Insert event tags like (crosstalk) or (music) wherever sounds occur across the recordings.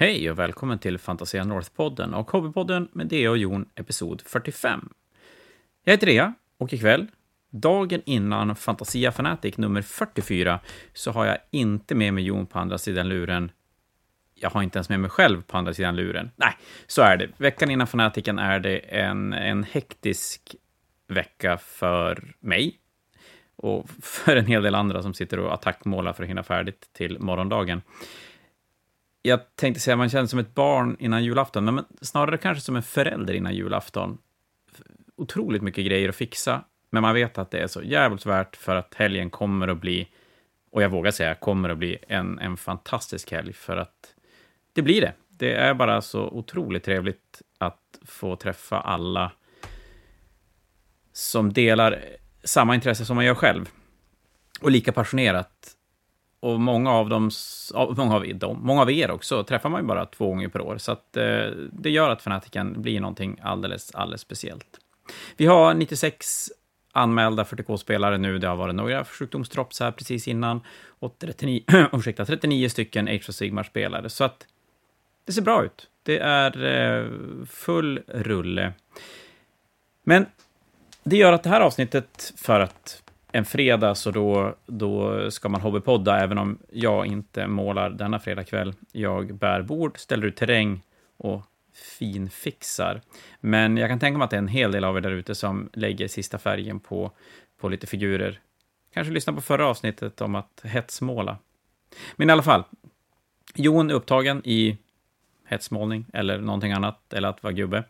Hej och välkommen till Fantasia North-podden och Hobbypodden med Dea och Jon, episod 45. Jag heter Dea och ikväll, dagen innan Fantasia Fanatic nummer 44, så har jag inte med mig Jon på andra sidan luren. Jag har inte ens med mig själv på andra sidan luren. Nej, så är det. Veckan innan Fanatiken är det en, en hektisk vecka för mig och (laughs) för en hel del andra som sitter och attackmålar för att hinna färdigt till morgondagen jag tänkte säga, man känner som ett barn innan julafton, men snarare kanske som en förälder innan julafton. Otroligt mycket grejer att fixa, men man vet att det är så jävligt värt för att helgen kommer att bli, och jag vågar säga kommer att bli, en, en fantastisk helg, för att det blir det. Det är bara så otroligt trevligt att få träffa alla som delar samma intresse som man gör själv. Och lika passionerat och många av dem, många av, dem, många av er också, träffar man ju bara två gånger per år. Så att, eh, det gör att Fanatiken blir någonting alldeles, alldeles speciellt. Vi har 96 anmälda 40K-spelare nu. Det har varit några sjukdomstrops här precis innan. Och 39, (clears throat) ursäkta, 39 stycken Age of Sigmar-spelare. Så att det ser bra ut. Det är eh, full rulle. Men det gör att det här avsnittet, för att en fredag, så då, då ska man hobbypodda, även om jag inte målar denna fredagkväll. Jag bär bord, ställer ut terräng och finfixar. Men jag kan tänka mig att det är en hel del av er där ute som lägger sista färgen på, på lite figurer. Kanske lyssna på förra avsnittet om att hetsmåla. Men i alla fall, Jon är upptagen i hetsmålning eller någonting annat, eller att vara gubbe.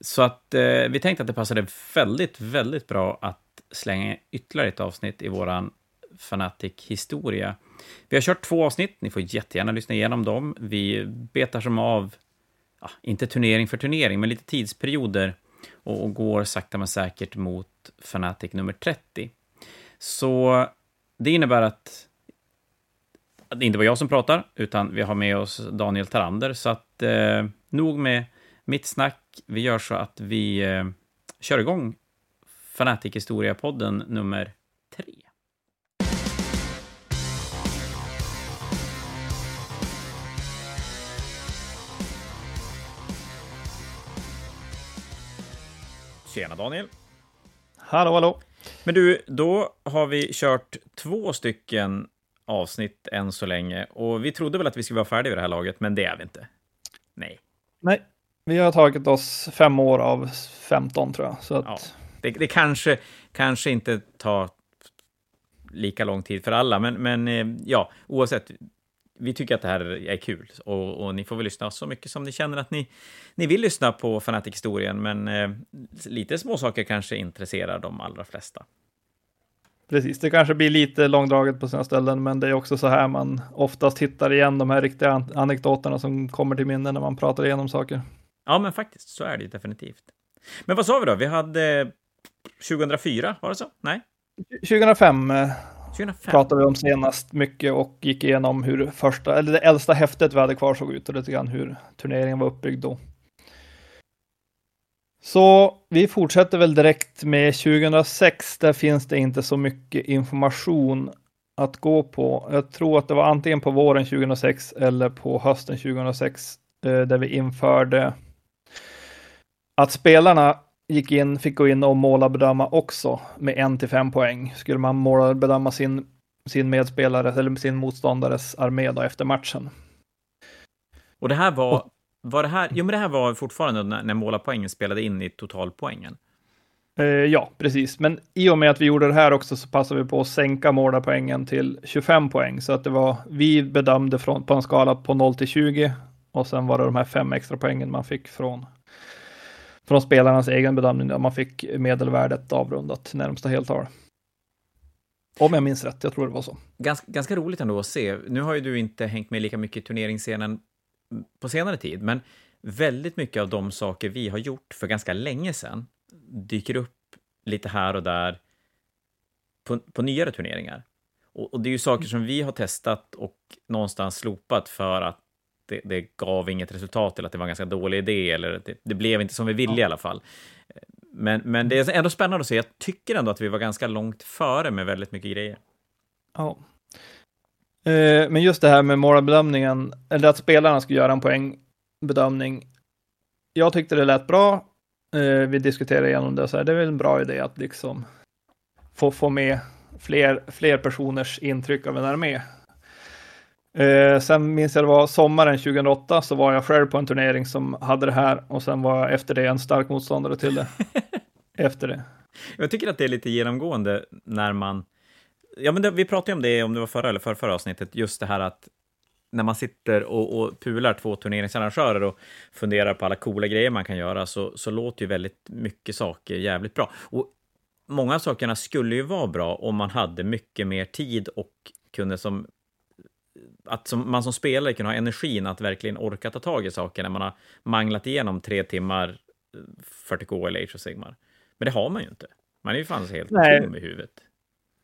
Så att eh, vi tänkte att det passade väldigt, väldigt bra att slänga ytterligare ett avsnitt i våran Fanatic-historia. Vi har kört två avsnitt, ni får jättegärna lyssna igenom dem. Vi betar som av, ja, inte turnering för turnering, men lite tidsperioder och, och går sakta men säkert mot Fanatic nummer 30. Så det innebär att det inte var jag som pratar, utan vi har med oss Daniel Tarander, så att eh, nog med mitt snack. Vi gör så att vi eh, kör igång Fanatic Historia-podden nummer tre. Tjena Daniel! Hallå, hallå! Men du, då har vi kört två stycken avsnitt än så länge och vi trodde väl att vi skulle vara färdiga vid det här laget, men det är vi inte. Nej. Nej, vi har tagit oss fem år av 15 tror jag. Så att... Ja. Det, det kanske, kanske inte tar lika lång tid för alla, men, men eh, ja, oavsett. Vi tycker att det här är kul och, och, ni får väl lyssna så mycket som ni känner att ni, ni vill lyssna på Fanatic-historien, men eh, lite småsaker kanske intresserar de allra flesta. Precis, det kanske blir lite långdraget på sina ställen, men det är också så här man oftast hittar igen de här riktiga anekdoterna som kommer till minne när man pratar igenom saker. Ja, men faktiskt, så är det definitivt. Men vad sa vi då? Vi hade 2004, var det så? Nej? 2005, 2005 pratade vi om senast mycket och gick igenom hur första, eller det äldsta häftet vi hade kvar såg ut och lite grann hur turneringen var uppbyggd då. Så vi fortsätter väl direkt med 2006. Där finns det inte så mycket information att gå på. Jag tror att det var antingen på våren 2006 eller på hösten 2006 eh, där vi införde att spelarna gick in, fick gå in och måla bedöma också med en till fem poäng. Skulle man måla bedöma sin, sin medspelare eller sin motståndares armé då efter matchen. Och det här var, var det här, jo men det här var fortfarande när, när målarpoängen spelade in i totalpoängen? Eh, ja, precis. Men i och med att vi gjorde det här också så passade vi på att sänka målarpoängen till 25 poäng. Så att det var, vi bedömde från, på en skala på 0 till 20 och sen var det de här fem extra poängen man fick från från spelarnas egen bedömning där man fick medelvärdet avrundat till närmsta heltal. Om jag minns rätt, jag tror det var så. Ganska, ganska roligt ändå att se. Nu har ju du inte hängt med lika mycket i turneringsscenen på senare tid, men väldigt mycket av de saker vi har gjort för ganska länge sedan dyker upp lite här och där på, på nyare turneringar. Och, och, det är ju saker som vi har testat och någonstans slopat för att det, det, gav inget resultat eller att det var en ganska dålig idé eller det, det blev inte som vi ville ja. i alla fall. Men, men det är ändå spännande att se. Jag tycker ändå att vi var ganska långt före med väldigt mycket grejer. Ja. Eh, men just det här med målbedömningen, eller att spelarna ska göra en poängbedömning. Jag tyckte det lät bra. Eh, vi diskuterade igenom det, så här, det är väl en bra idé att liksom få, få med fler, fler personers intryck av en armé. Eh, sen minns jag det var sommaren 2008 så var jag själv på en turnering som hade det här och sen var jag efter det en stark motståndare till det. (laughs) efter det. Jag tycker att det är lite genomgående när man... Ja, men det, vi pratade om det, om det var förra eller förra, förra avsnittet, just det här att när man sitter och, och pular två turneringsarrangörer och funderar på alla coola grejer man kan göra, så, så låter ju väldigt mycket saker jävligt bra. Och många av sakerna skulle ju vara bra om man hade mycket mer tid och kunde som att som, man som spelare kunde ha energin att verkligen orka ta tag i saker när man har manglat igenom tre timmar 40K eller Age of Sigmar. Men det har man ju inte. Man är ju fan helt Nej. tom i huvudet.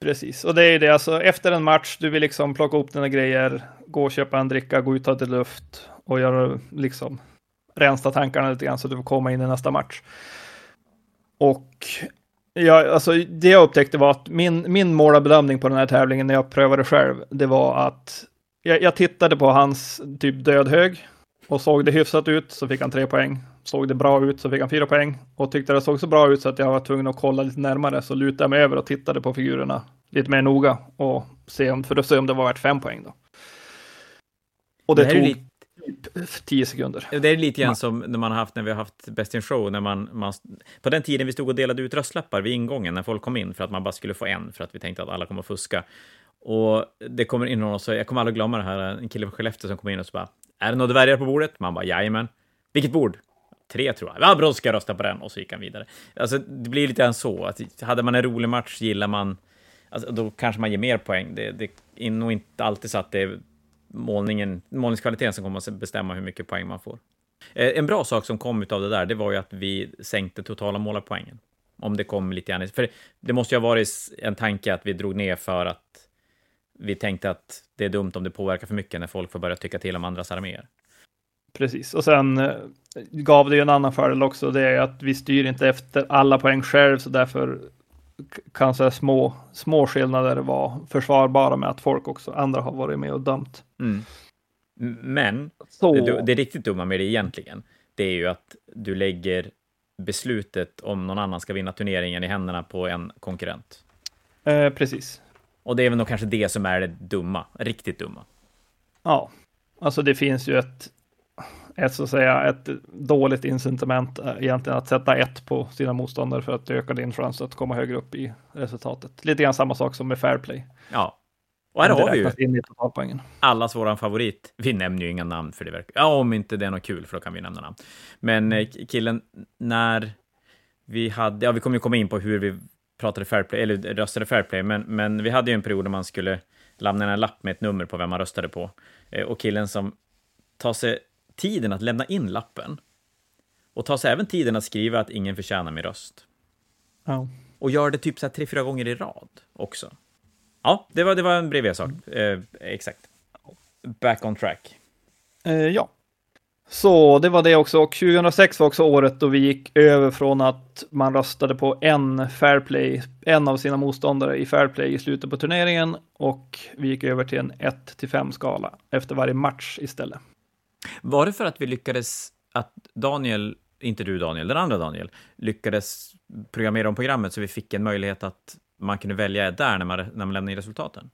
Precis, och det är det alltså efter en match, du vill liksom plocka upp dina grejer, gå och köpa en dricka, gå ut och ta lite luft och göra liksom rensa tankarna lite grann så du får komma in i nästa match. Och ja, alltså det jag upptäckte var att min, min målbedömning på den här tävlingen när jag prövade själv, det var att jag, jag tittade på hans typ dödhög och såg det hyfsat ut så fick han tre poäng. Såg det bra ut så fick han fyra poäng och tyckte det såg så bra ut så att jag var tvungen att kolla lite närmare så lutade jag mig över och tittade på figurerna lite mer noga och se om, för att se om det var värt fem poäng då. Och det, det tog lite... Typ tio sekunder. Det är lite grann som när man har haft när vi har haft Best in Show, när man, man på den tiden vi stod och delade ut röstlappar vid ingången när folk kom in för att man bara skulle få en för att vi tänkte att alla kommer att fuska. Och det kommer in någon och säger, jag kommer aldrig glömma det här, en kille från Skellefteå som kommer in och så bara, är det några dvärgar på bordet? Man bara, jajamän. Vilket bord? Tre tror jag. Ja, bra, ska jag rösta på den. Och så gick han vidare. Alltså, det blir lite grann så, att hade man en rolig match gillar man, alltså, då kanske man ger mer poäng. Det, det är nog inte alltid så att det är målningen, målningskvaliteten som kommer att bestämma hur mycket poäng man får. Eh, en bra sak som kom av det där, det var ju att vi sänkte totala målarpoängen. Om det kom lite grann, för det måste ju ha varit en tanke att vi drog ner för att vi tänkte att det är dumt om det påverkar för mycket när folk får börja tycka till om andras arméer. Precis, och sen eh, gav det ju en annan fördel också. Det är att vi styr inte efter alla poäng själv, så därför kan så små, små skillnader vara försvarbara med att folk också, andra har varit med och dömt. Mm. Men så... det, det riktigt dumma med det egentligen, det är ju att du lägger beslutet om någon annan ska vinna turneringen i händerna på en konkurrent. Eh, precis. Och det är väl nog kanske det som är det dumma, riktigt dumma. Ja, alltså det finns ju ett, ett så att säga, ett dåligt incitament eh, egentligen att sätta ett på sina motståndare för att öka din chans att komma högre upp i resultatet. Lite grann samma sak som med fair play. Ja. Och här har vi ju in i allas våran favorit. Vi nämner ju inga namn för det verkar... Ja, om inte det är något kul, för då kan vi nämna namn. Men eh, killen, när vi hade... Ja, vi kommer ju komma in på hur vi pratade fair play, eller röstade fair play, men, men vi hade ju en period där man skulle lämna en lapp med ett nummer på vem man röstade på. Eh, och killen som tar sig tiden att lämna in lappen och tar sig även tiden att skriva att ingen förtjänar min röst. Ja. Och gör det typ så här tre, fyra gånger i rad också. Ja, det var, det var en bredvid sak. Mm. Eh, exakt. Back on track. Eh, ja. Så det var det också. Och 2006 var också året då vi gick över från att man röstade på en fair play, en av sina motståndare i fair play i slutet på turneringen och vi gick över till en 1 till 5 skala efter varje match istället. Var det för att vi lyckades att Daniel, inte du Daniel, den andra Daniel, lyckades programmera om programmet så vi fick en möjlighet att man kunde välja där när man, när man lämnade in resultaten?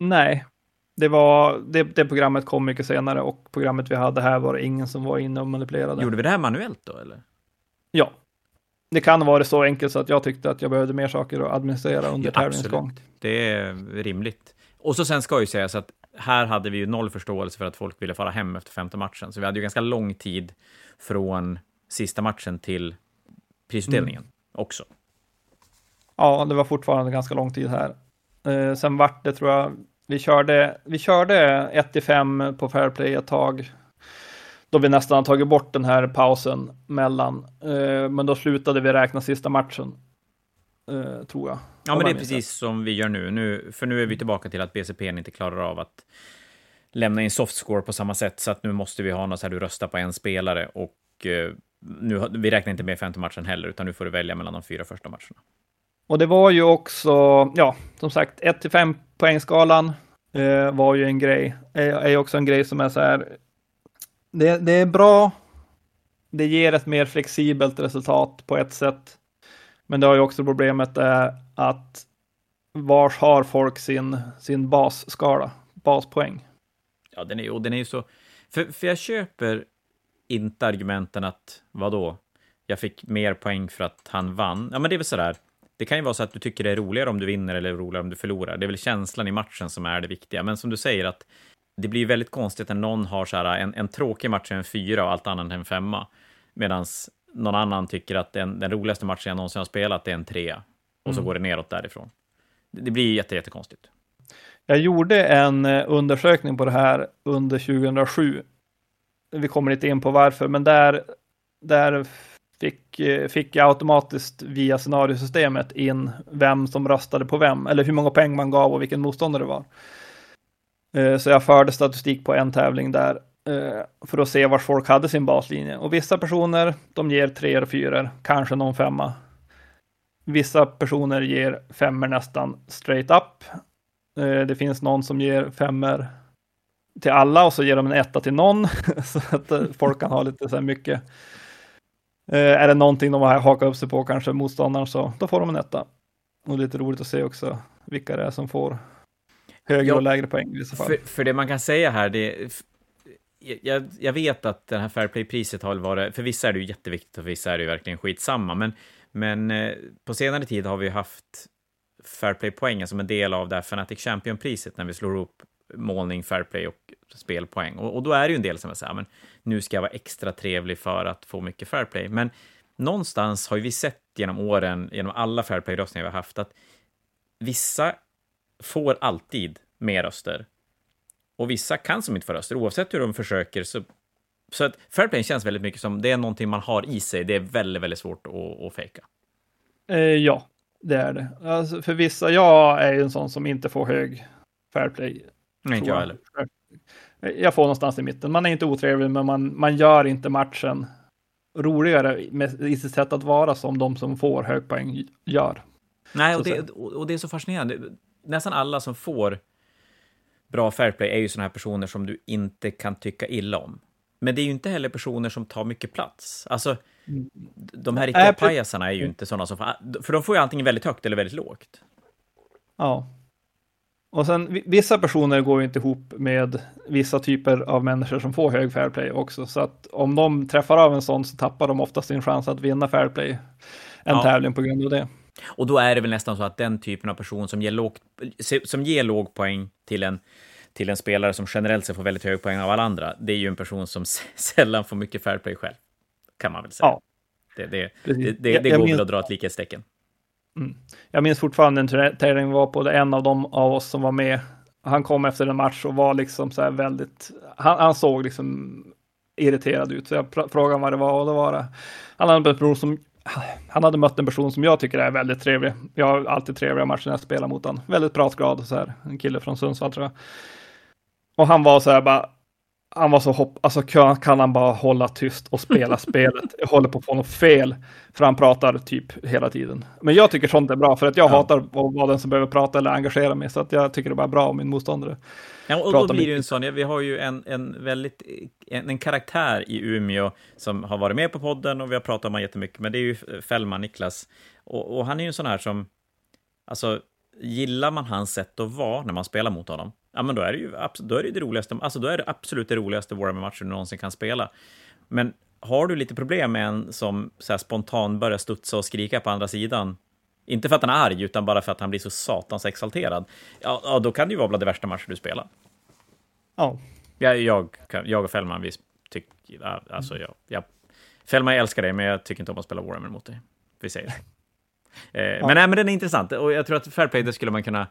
Nej, det, var, det, det, programmet kom mycket senare och programmet vi hade här var det ingen som var inne och manipulerade. Gjorde vi det här manuellt då eller? Ja. Det kan varit så enkelt så att jag tyckte att jag behövde mer saker att administrera under ja, tävlingens gång. Det är rimligt. Och så sen ska ju sägas att här hade vi ju noll förståelse för att folk ville fara hem efter femte matchen, så vi hade ju ganska lång tid från sista matchen till prisutdelningen mm. också. Ja, det var fortfarande ganska lång tid här. Eh, sen vart det, tror jag, vi körde, vi körde 1 5 på Fairplay ett tag. Då vi nästan har tagit bort den här pausen mellan. Eh, men då slutade vi räkna sista matchen. Eh, tror jag. Ja, men det är precis som vi gör nu. nu. För nu är vi tillbaka till att BCP inte klarar av att lämna in softscore på samma sätt. Så att nu måste vi ha något så här du röstar på en spelare och eh, nu, vi räknar inte med femte matchen heller, utan nu får du välja mellan de fyra första matcherna. Och det var ju också, ja, som sagt, 1 till 5 poängskalan. eh, var ju en grej. Eh, är, är också en grej som är så här. Det, det är bra. Det ger ett mer flexibelt resultat på ett sätt. Men det har ju också problemet är att vars har folk sin, sin basskala, baspoäng? Ja, den är, och den är ju så... För, för jag köper inte argumenten att, vadå, jag fick mer poäng för att han vann. Ja, men det är väl sådär. Det kan ju vara så att du tycker det är roligare om du vinner eller roligare om du förlorar. Det är väl känslan i matchen som är det viktiga. Men som du säger att det blir väldigt konstigt när någon har så här en, en tråkig match en fyra och allt annat en femma. Medan någon annan tycker att den, den roligaste matchen jag någonsin har spelat är en trea. Och så Mm. går det neråt därifrån. Det, det blir jätte, jättekonstigt. Jag gjorde en eh, undersökning på det här under 2007. Vi kommer inte in på varför, men där, där fick, eh, fick jag automatiskt via scenariosystemet in vem som röstade på vem, eller hur många poäng man gav och vilken motståndare det var. Eh, så jag förde statistik på en tävling där eh, för att se var folk hade sin baslinje. Och vissa personer, de ger tre och fyror, kanske någon femma. Vissa personer ger femmer nästan straight up. Det finns någon som ger femmer till alla och så ger de en etta till någon (laughs) så att folk kan ha lite så här mycket. Eh, Är det någonting de har hakat upp sig på, kanske motståndaren, så då får de en etta. Och lite roligt att se också vilka det är som får högre Ja, och lägre poäng i vissa fall. För, för det man kan säga här, det f- jag, jag vet att det här Fairplay-priset har väl varit, för vissa är det ju jätteviktigt och för vissa är det ju verkligen skitsamma, men, men eh, på senare tid har vi ju haft Fairplay-poängen som en del av det här Fanatic Champion-priset när vi slår ihop målning, fair play och spelpoäng. Och, och då är det ju en del som säger, men nu ska jag vara extra trevlig för att få mycket fair play. Men någonstans har ju vi sett genom åren, genom alla fair play-röstningar vi har haft, att vissa får alltid mer röster. Och vissa kan som inte få röster, oavsett hur de försöker. Så, så att Fairplay känns väldigt mycket som det är någonting man har i sig. Det är väldigt, väldigt svårt att, att fejka. Eh, ja, det är det. Alltså, för vissa, jag är ju en sån som inte får hög fair play. Nej, inte jag heller. Jag får någonstans i mitten. Man är inte otrevlig, men man, man gör inte matchen roligare med, i sitt sätt att vara som de som får hög poäng gör. Nej, och det, och det är så fascinerande. Nästan alla som får bra Fairplay är ju sådana här personer som du inte kan tycka illa om. Men det är ju inte heller personer som tar mycket plats. Alltså, de här riktiga pajasarna är ju inte sådana som... För de får ju antingen väldigt högt eller väldigt lågt. Ja. Och sen vi- vissa personer går ju inte ihop med vissa typer av människor som får hög fair play också. Så att om de träffar av en sån så tappar de ofta sin chans att vinna fair play. En Ja. tävling på grund av det. Och då är det väl nästan så att den typen av person som ger, lågt, som ger låg poäng till en, till en spelare som generellt sett får väldigt hög poäng av alla andra, det är ju en person som (laughs) sällan får mycket fair play själv. Kan man väl säga. Ja. Det, det, det, det, det går väl att dra ett likhetstecken. Mm. Jag minns fortfarande en tävling vi var på, där en av dem av oss som var med, han kom efter en match och var liksom så här väldigt, han, han såg liksom irriterad ut. Så jag frågade vad det var och då var det, han hade, en person som, han hade mött en person som jag tycker är väldigt trevlig. Jag har alltid trevliga matcher när jag spelar mot honom. Väldigt pratglad och så här, en kille från Sundsvall tror jag. Och han var så här bara, han var så hopp, alltså kan, kan han bara hålla tyst och spela (laughs) spelet? Jag håller på att få något fel, för han pratar typ hela tiden. Men jag tycker sånt är bra, för att jag Ja. hatar att vara den som behöver prata eller engagera mig, så att jag tycker det är bara bra om min motståndare. Ja, och då blir det ju en sån, ja, vi har ju en, en väldigt, en, en karaktär i Umeå som har varit med på podden och vi har pratat om honom jättemycket, men det är ju Fällman, Niklas. Och, och han är ju en sån här som, alltså, gillar man hans sätt att vara när man spelar mot honom, ja men då är det ju då är det, det roligaste, alltså då är det absolut det roligaste Warhammer-matchen du någonsin kan spela. Men har du lite problem med en som så spontant börjar studsa och skrika på andra sidan, inte för att han är arg, utan bara för att han blir så satans exalterad, ja, ja då kan det ju vara bland det värsta matcher du spelar. Ja, Jag, jag, jag och Fällman, vi tycker... Alltså, jag, jag, Fällman, jag älskar dig, men jag tycker inte om att spela Warhammer mot dig. Vi säger det. (laughs) Eh, Men, nej, men den är intressant, och jag tror att Fairplay, det skulle man kunna...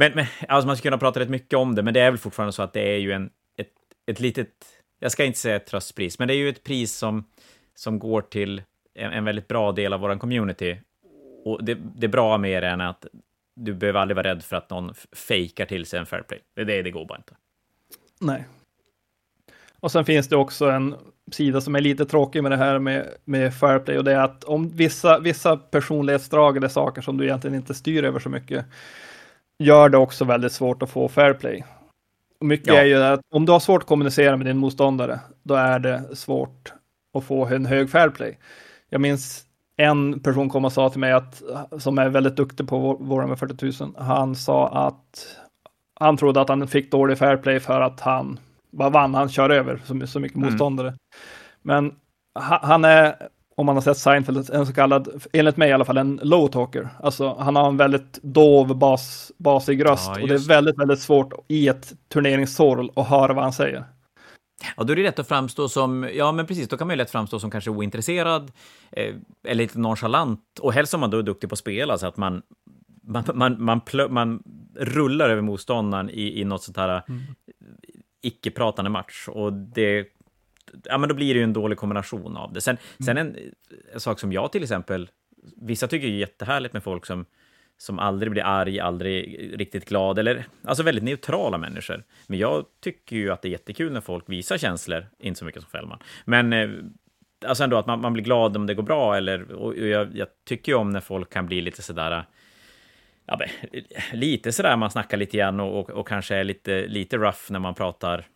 Men, men alltså man skulle kunna prata rätt mycket om det, men det är väl fortfarande så att det är ju en, ett, ett litet... Jag ska inte säga ett tröstpris, men det är ju ett pris som, som går till en, en väldigt bra del av vår community. Och det, det är bra med det än att du behöver aldrig vara rädd för att någon fejkar till sig en Fairplay. Det, det, det går bara inte. nej. Och sen finns det också en sida som är lite tråkig med det här med, med Fairplay och det är att om vissa, vissa personlighetsdrag eller saker som du egentligen inte styr över så mycket gör det också väldigt svårt att få fair play. Och mycket Ja. är ju att om du har svårt att kommunicera med din motståndare, då är det svårt att få en hög fair play. Jag minns en person kom och sa till mig att, som är väldigt duktig på War- Warhammer 40 000, han sa att han trodde att han fick dålig fair play för att han bara vann, han kör över så, så mycket Mm. motståndare. Men ha- han är, om man har sett Seinfeld, en så kallad, enligt mig i alla fall, en low talker. Alltså han har en väldigt dov bas, basig röst Ja, och det är väldigt, väldigt svårt i ett turneringssorl att höra vad han säger. Ja, då är det lätt att framstå som, ja men precis, då kan man ju lätt framstå som kanske ointresserad, eh, eller lite nonchalant, och helst om man då är duktig på att spela, så att man, man, man, man, plö, man rullar över motståndaren i, i något sånt här icke-pratande match, och det, ja men då blir det ju en dålig kombination av det. Sen, sen en, en sak som jag till exempel, vissa tycker är jättehärligt med folk som som aldrig blir arg, aldrig riktigt glad, eller alltså väldigt neutrala människor. Men jag tycker ju att det är jättekul när folk visar känslor, inte så mycket som Fällman. Men eh, alltså ändå att man, man blir glad om det går bra, eller och jag, jag tycker ju om när folk kan bli lite sådär, ja, lite sådär man snackar lite grann och, och, och kanske är lite, lite rough när man pratar.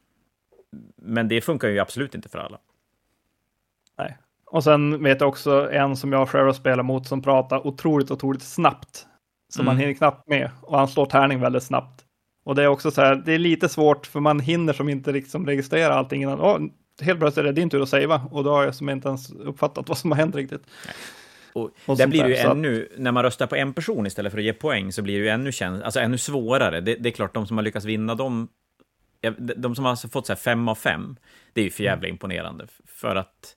Men det funkar ju absolut inte för alla. Nej. Och sen vet jag också en som jag själv spelar mot som pratar otroligt, otroligt snabbt. Så man Mm. hinner knappt med. Och han slår tärning väldigt snabbt. Och det är också så här, det är lite svårt för man hinner som inte liksom registrera allting innan. Åh, helt plötsligt är det din tur att savea och då har jag som inte ens uppfattat vad som har hänt riktigt. Och, Och där blir det ju där, så att- ännu, när man röstar på en person istället för att ge poäng, så blir det ju ännu, käns- alltså ännu svårare. Det, det är klart, de som har lyckats vinna, de, de som har alltså fått så fem av fem, det är ju för jävla imponerande. För att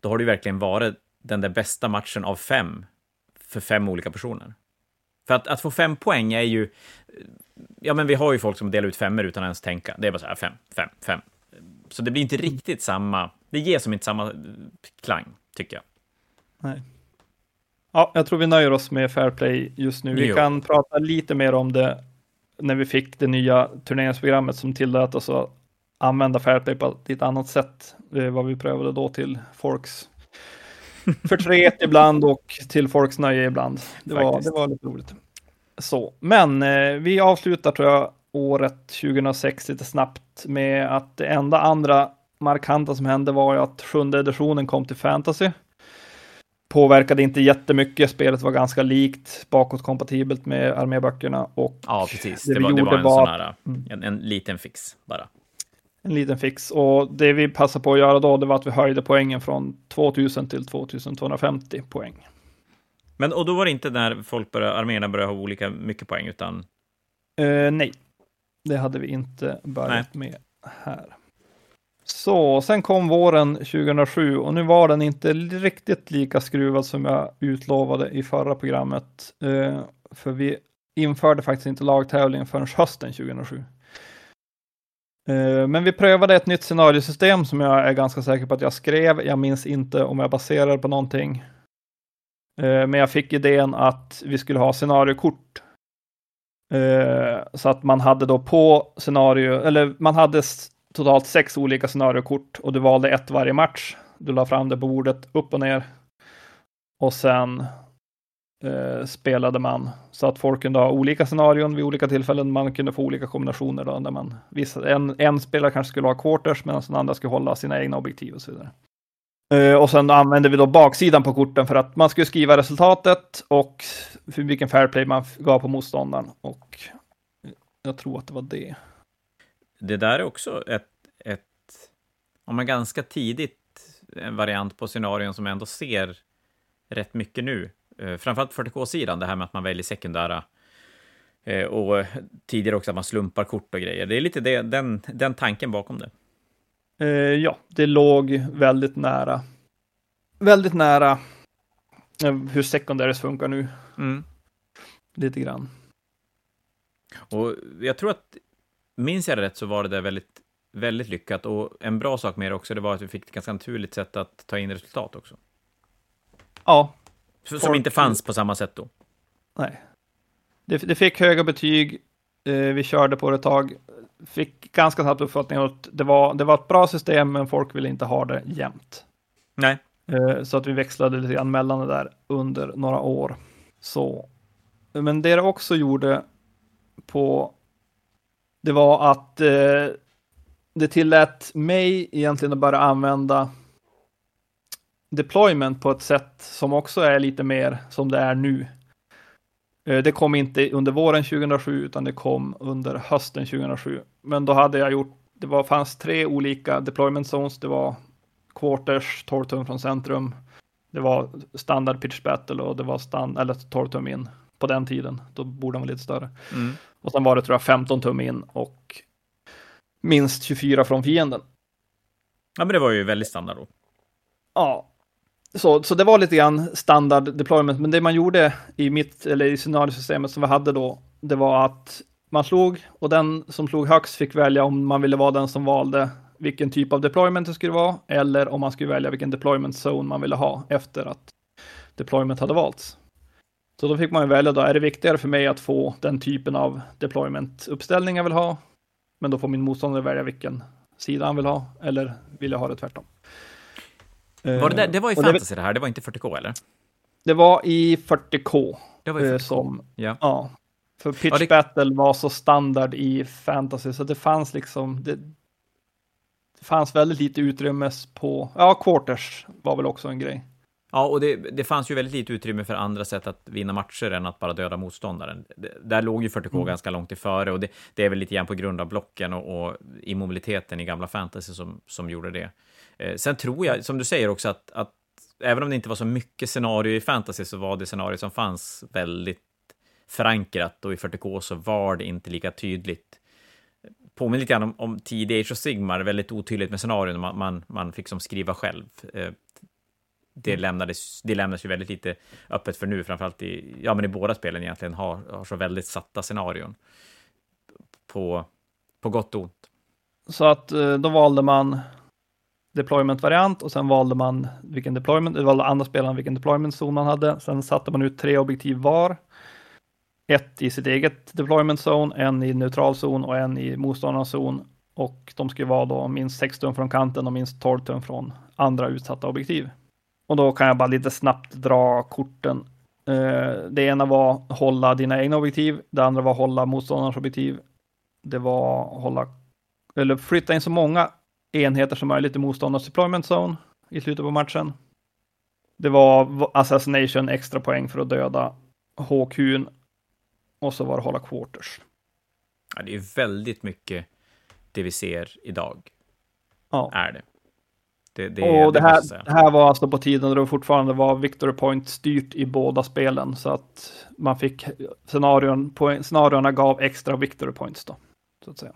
då har det ju verkligen varit den där bästa matchen av fem för fem olika personer. För att, att få fem poäng är ju... Ja, men vi har ju folk som delar ut femmer utan att ens tänka. Det är bara så här, fem, fem, fem. Så det blir inte riktigt samma... Det ger som inte samma eh, klang, tycker jag. Nej. Ja, jag tror vi nöjer oss med Fair Play just nu. Vi Jo. kan prata lite mer om det när vi fick det nya turneringsprogrammet som tillät oss att använda Fair Play på ett annat sätt. Det var vi prövade då till folks (laughs) förtret ibland och till folks nöje ibland. Det var, Faktiskt. det var lite roligt. Så, men eh, vi avslutar tror jag året 2006 lite snabbt med att det enda andra markanta som hände var ju att sjunde editionen kom till Fantasy påverkade inte jättemycket. Spelet var ganska likt, bakåtkompatibelt med arméböckerna och Ja, precis. Det Det, var, det var en var- sån här, Mm. en, en liten fix bara. en liten fix. Och det vi passade på att göra då, det var att vi höjde poängen från 2000 till 2250 poäng. Men och då var det inte när folk började, arméerna började ha olika mycket poäng, utan Eh, nej, det hade vi inte börjat med här. Så sen kom våren 2007 och nu var den inte riktigt lika skruvad som jag utlovade i förra programmet. Eh, för vi införde faktiskt inte lagtävlingen förrän hösten 2007. Eh, Men vi prövade ett nytt scenariosystem som jag är ganska säker på att jag skrev. Jag minns inte om jag baserade på någonting. Eh, Men jag fick idén att vi skulle ha scenariokort Eh, så att man hade då på scenario, eller man hade totalt sex olika scenariokort och du valde ett varje match. Du la fram det på bordet upp och ner. Och sen eh, spelade man så att folk kunde ha olika scenarion vid olika tillfällen. Man kunde få olika kombinationer då, där man vissa, en, en spelare kanske skulle ha quarters medan den andra skulle hålla sina egna objektiv och så vidare. Eh, och sen använde vi då baksidan på korten för att man skulle skriva resultatet och vilken fair play man gav på motståndaren. Och jag tror att det var det det där är också ett, ett om man ganska tidigt, en variant på scenarion som ändå ser rätt mycket nu. Eh, Framförallt 40K-sidan, det här med att man väljer sekundära eh, och eh, tidigare också att man slumpar kort och grejer. Det är lite det, den, den tanken bakom det. Eh, ja, det låg väldigt nära. Väldigt nära eh, hur secondaries funkar nu. Lite grann. Och jag tror att, minns jag rätt så var det där väldigt, väldigt lyckat. Och en bra sak med det också, det var att vi fick ett ganska naturligt sätt att ta in resultat också. Ja, Som Folk- inte fanns på samma sätt då. nej. Det, det fick höga betyg. Eh, vi körde på det ett tag. Fick ganska snabbt uppfattningen att det var, det var ett bra system, men folk ville inte ha det jämt. Nej. Eh, Så att vi växlade lite grann mellan det där under några år. Så. Men det det också gjorde på, det var att eh, det tillät mig egentligen att börja använda deployment på ett sätt som också är lite mer som det är nu. Eh, det kom inte under våren 2007 utan det kom under hösten 2007. Men då hade jag gjort, det var, fanns tre olika deployment zones. Det var quarters, 12 tum från centrum. Det var standard pitch battle och det var stand, eller 12 tum in på den tiden. Då borde den vara lite större. Mm. Och sen var det tror jag 15 tum in och minst 24 från fienden. Ja, men det var ju väldigt standard då. Ja, så, så det var lite grann standard deployment, men det man gjorde i mitt, eller i scenariosystemet som vi hade då, det var att man slog och den som slog högst fick välja om man ville vara den som valde vilken typ av deployment det skulle vara, eller om man skulle välja vilken deployment zone man ville ha efter att deployment hade valts. Så då fick man ju välja då, är det viktigare för mig att få den typen av deployment-uppställning jag vill ha, men då får min motståndare välja vilken sida han vill ha, eller vill jag ha det tvärtom. Var det, där, det var i fantasy det, det här, det var inte 40K eller? Det var i 40K. Det var i 40K. Eh, som, ja. ja. För pitch ja, det... battle var så standard i fantasy så det fanns liksom, det, det fanns väldigt lite utrymme på, ja, quarters var väl också en grej. Ja, och det, det fanns ju väldigt lite utrymme för andra sätt att vinna matcher än att bara döda motståndaren. Det, där låg ju 40K mm. ganska långt iföre och det, det, är väl lite grann på grund av blocken och, och immobiliteten i gamla fantasy som, som gjorde det. Eh, sen tror jag, som du säger också, att, att även om det inte var så mycket scenario i fantasy så var det scenario som fanns väldigt förankrat och i 40K så var det inte lika tydligt. Påminner lite grann om, om tidig Age of Sigmar, väldigt otydligt med scenarion, man, man, man fick som skriva själv. Eh, det, mm. lämnades, det lämnas ju väldigt lite öppet för nu, framförallt i, ja, men i båda spelen egentligen, har, har så väldigt satta scenarion. På, på gott och ont. Så att eh, då valde man deployment-variant och sen valde man vilken deployment, valde andra spelarna vilken deployment-zon man hade. Sen satte man ut tre objektiv var. Ett i sitt eget deployment zone, en i neutral zon och en i motståndarnas zon. Och de skulle vara då minst 6 tum från kanten och minst 12 tum från andra utsatta objektiv. Och då kan jag bara lite snabbt dra korten. Eh, det ena var hålla dina egna objektiv. Det andra var hålla motståndarnas objektiv. Det var hålla eller flytta in så många enheter som möjligt i motståndarnas deployment zone i slutet på matchen. Det var assassination, extra poäng för att döda HQ och så var det hålla quarters. Ja, det är väldigt mycket det vi ser idag. Ja. Är det. Det, det, och det, det här, det här var alltså på tiden då det fortfarande var Victory Point styrt i båda spelen så att man fick scenarion, poäng, scenarierna gav extra Victory Points då. Så att säga.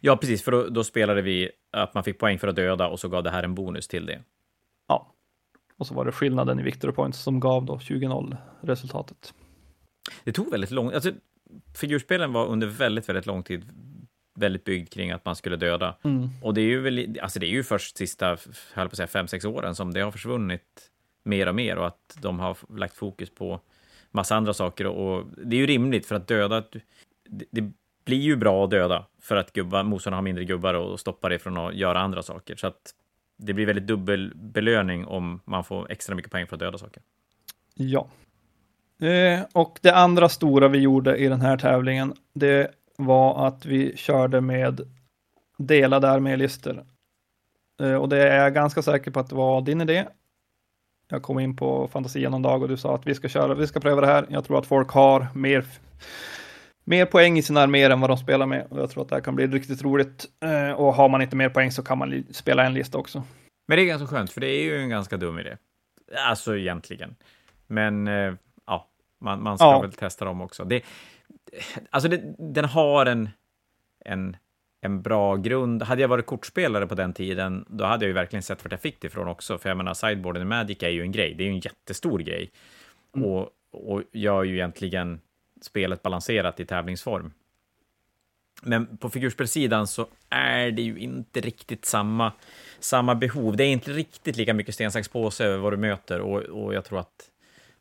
Ja, precis, för då, då, spelade vi att man fick poäng för att döda och så gav det här en bonus till det. Ja, och så var det skillnaden i Victory Points som gav då 20-0 resultatet. Det tog väldigt lång alltså figurspelen var under väldigt, väldigt lång tid väldigt byggd kring att man skulle döda. Mm. Och det är ju väl, alltså det är ju först sista, höll på att säga, fem, sex åren som det har försvunnit mer och mer och att de har lagt fokus på massa andra saker och det är ju rimligt för att döda, det, det blir ju bra att döda för att gubbar, motståndarna har mindre gubbar och stoppar det från att göra andra saker. Så att det blir väldigt dubbel belöning om man får extra mycket poäng för att döda saker. Ja. Eh, och det andra stora vi gjorde i den här tävlingen, det var att vi körde med delade armélistor. Eh, och det är jag ganska säker på att det var din idé. Jag kom in på Fantasia någon dag och du sa att vi ska köra, vi ska pröva det här. Jag tror att folk har mer, mer poäng i sina arméer än vad de spelar med. Och jag tror att det här kan bli riktigt roligt. Eh, och har man inte mer poäng så kan man spela en lista också. Men det är ganska skönt, för det är ju en ganska dum idé. Alltså egentligen. Men eh, ja, man, man ska ja. väl testa dem också. Det, alltså det, den har en, en, en bra grund. Hade jag varit kortspelare på den tiden, då hade jag ju verkligen sett vart jag fick det ifrån också. För jag menar, sideboarden i Magic är ju en grej. Det är ju en jättestor grej. Mm. Och, och gör ju egentligen spelet balanserat i tävlingsform. Men på figurspelsidan så är det ju inte riktigt samma, samma behov. Det är inte riktigt lika mycket sten, sax, påse över vad du möter och, och jag tror att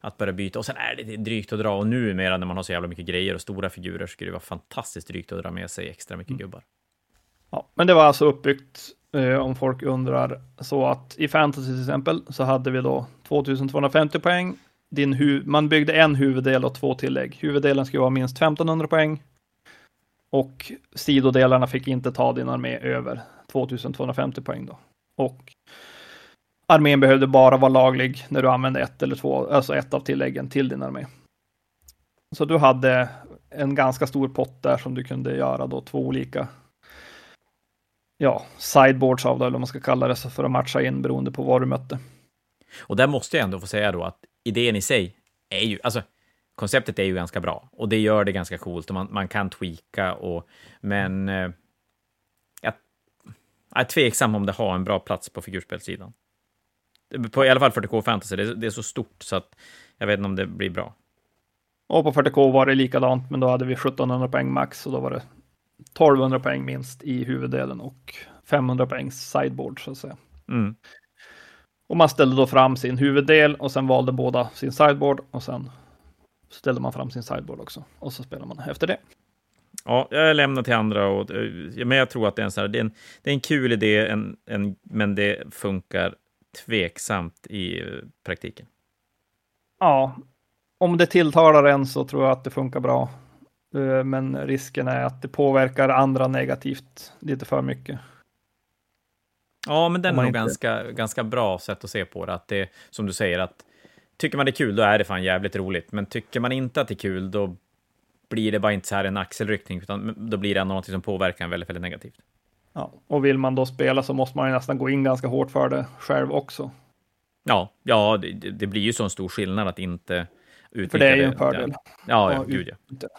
att börja byta. Och sen är det drygt att dra. Och numera när man har så jävla mycket grejer och stora figurer så skulle det vara fantastiskt drygt att dra med sig extra mycket mm. gubbar. Ja, men det var alltså uppbyggt, eh, om folk undrar, så att i fantasy till exempel så hade vi då 2250 poäng. Din man byggde en huvuddel och två tillägg. Huvuddelen skulle vara minst 1500 poäng. Och sidodelarna fick inte ta din armé över 2250 poäng då. Och armén behövde bara vara laglig när du använde ett eller två, alltså ett av tilläggen till din armé. Så du hade en ganska stor pott där som du kunde göra då två olika ja, sideboards av det, eller vad man ska kalla det, för att matcha in beroende på vad du mötte. Och där måste jag ändå få säga då att idén i sig är ju, alltså konceptet är ju ganska bra och det gör det ganska coolt och man, man kan tweaka och, men eh, jag, jag är tveksam om det har en bra plats på figurspelssidan. På i alla fall 40K Fantasy, det, det är så stort så att jag vet inte om det blir bra. Och på 40K var det likadant, men då hade vi 1700 poäng max och då var det 1200 poäng minst i huvuddelen och 500 poäng sideboard så att säga. Mm. Och man ställde då fram sin huvuddel och sen valde båda sin sideboard och sen ställde man fram sin sideboard också och så spelar man efter det. Ja, jag lämnar till andra, och, eh, men jag tror att det är en, så här, det är en, det är en kul idé, en, en, men det funkar tveksamt i praktiken. Ja, om det tilltalar en så tror jag att det funkar bra. Eh, men risken är att det påverkar andra negativt lite för mycket. Ja, men den är nog inte... ganska, ganska bra sätt att se på det. Att det, som du säger, att tycker man det är kul, då är det fan jävligt roligt. Men tycker man inte att det är kul, då blir det bara inte så här en axelryckning, utan då blir det ändå något som påverkar en väldigt, väldigt negativt. Ja, och vill man då spela så måste man ju nästan gå in ganska hårt för det själv också. Ja, ja, det, det blir ju så en stor skillnad att inte utnyttja För det är ju en fördel. Ja, ja, gud ja.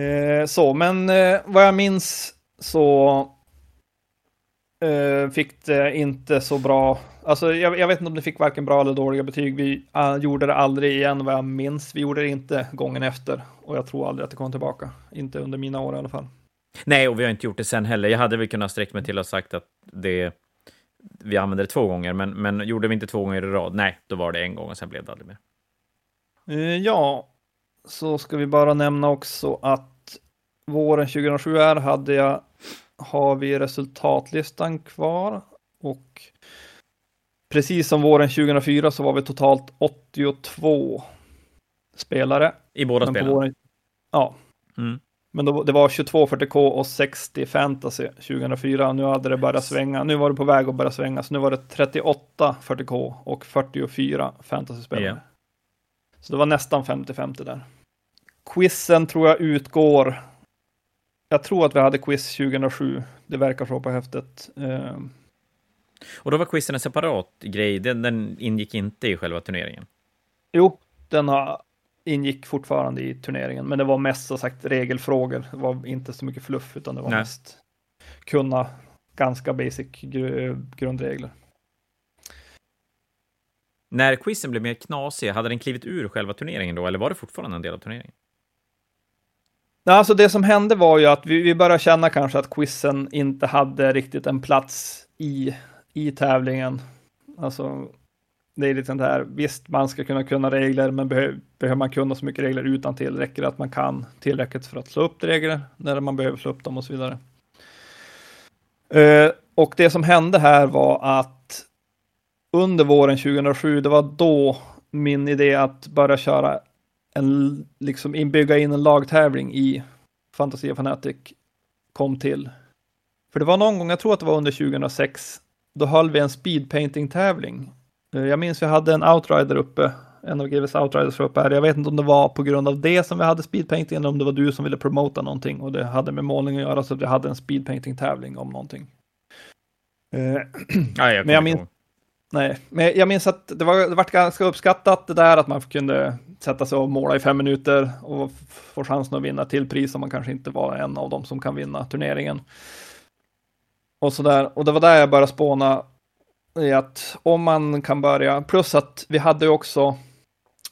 Eh, så, men eh, vad jag minns så eh, fick det inte så bra. Alltså, jag, jag, vet inte om det fick varken bra eller dåliga betyg. Vi uh, gjorde det aldrig igen vad jag minns. Vi gjorde det inte gången efter och jag tror aldrig att det kom tillbaka. Inte under mina år i alla fall. Nej, och vi har inte gjort det sen heller. Jag hade väl kunnat sträcka mig till och sagt att det vi använde det två gånger, men, men gjorde vi inte två gånger i rad? Nej, då var det en gång och sen blev det aldrig mer. Uh, ja, så ska vi bara nämna också att våren 2007 här hade jag, har vi resultatlistan kvar och precis som våren 2004 så var vi totalt 82 spelare. I båda spelen? Våren, ja. Mm. Men då, det var 22 40K och 60 fantasy 2004. Nu hade det börjat svänga. Nu var det på väg att börja svänga. Så nu var det 38 40K och 44 fantasy-spelare. Yeah. Så det var nästan 50-50 där. Quizen tror jag utgår. Jag tror att vi hade quiz 2007. Det verkar så på häftet. Uh... Och då var quizen en separat grej. Den, den ingick inte i själva turneringen. Jo, den har, ingick fortfarande i turneringen, men det var mest så sagt regelfrågor. Det var inte så mycket fluff, utan det var Nej. mest kunna ganska basic gr grundregler. När quizen blev mer knasig, hade den klivit ur själva turneringen då, eller var det fortfarande en del av turneringen? Alltså det som hände var ju att vi, vi började känna kanske att quizen inte hade riktigt en plats i, i tävlingen. Alltså, det är lite sånt här, visst man ska kunna kunna regler, men behöver, behöver man kunna så mycket regler utan till räcker det att man kan tillräckligt för att slå upp regler när man behöver slå upp dem och så vidare. Eh, och det som hände här var att under våren 2007, det var då min idé att börja köra en, liksom inbygga in en lagtävling i Fantasia Fanatic kom till. För det var någon gång, jag tror att det var under 2006, då höll vi en speedpainting-tävling. Eh, jag minns vi hade en outrider uppe, en av GVs outriders uppe här. Jag vet inte om det var på grund av det som vi hade speedpainting eller om det var du som ville promota någonting och det hade med målning att göra så att vi hade en speedpainting-tävling om någonting. Eh, (clears throat) ja, jag men jag minns, Nej, men jag minns att det var, det var ganska uppskattat det där att man kunde sätta sig och måla i fem minuter och få chansen att vinna till pris om man kanske inte var en av dem som kan vinna turneringen. Och så där. Och det var där jag började spåna i att om man kan börja, plus att vi hade också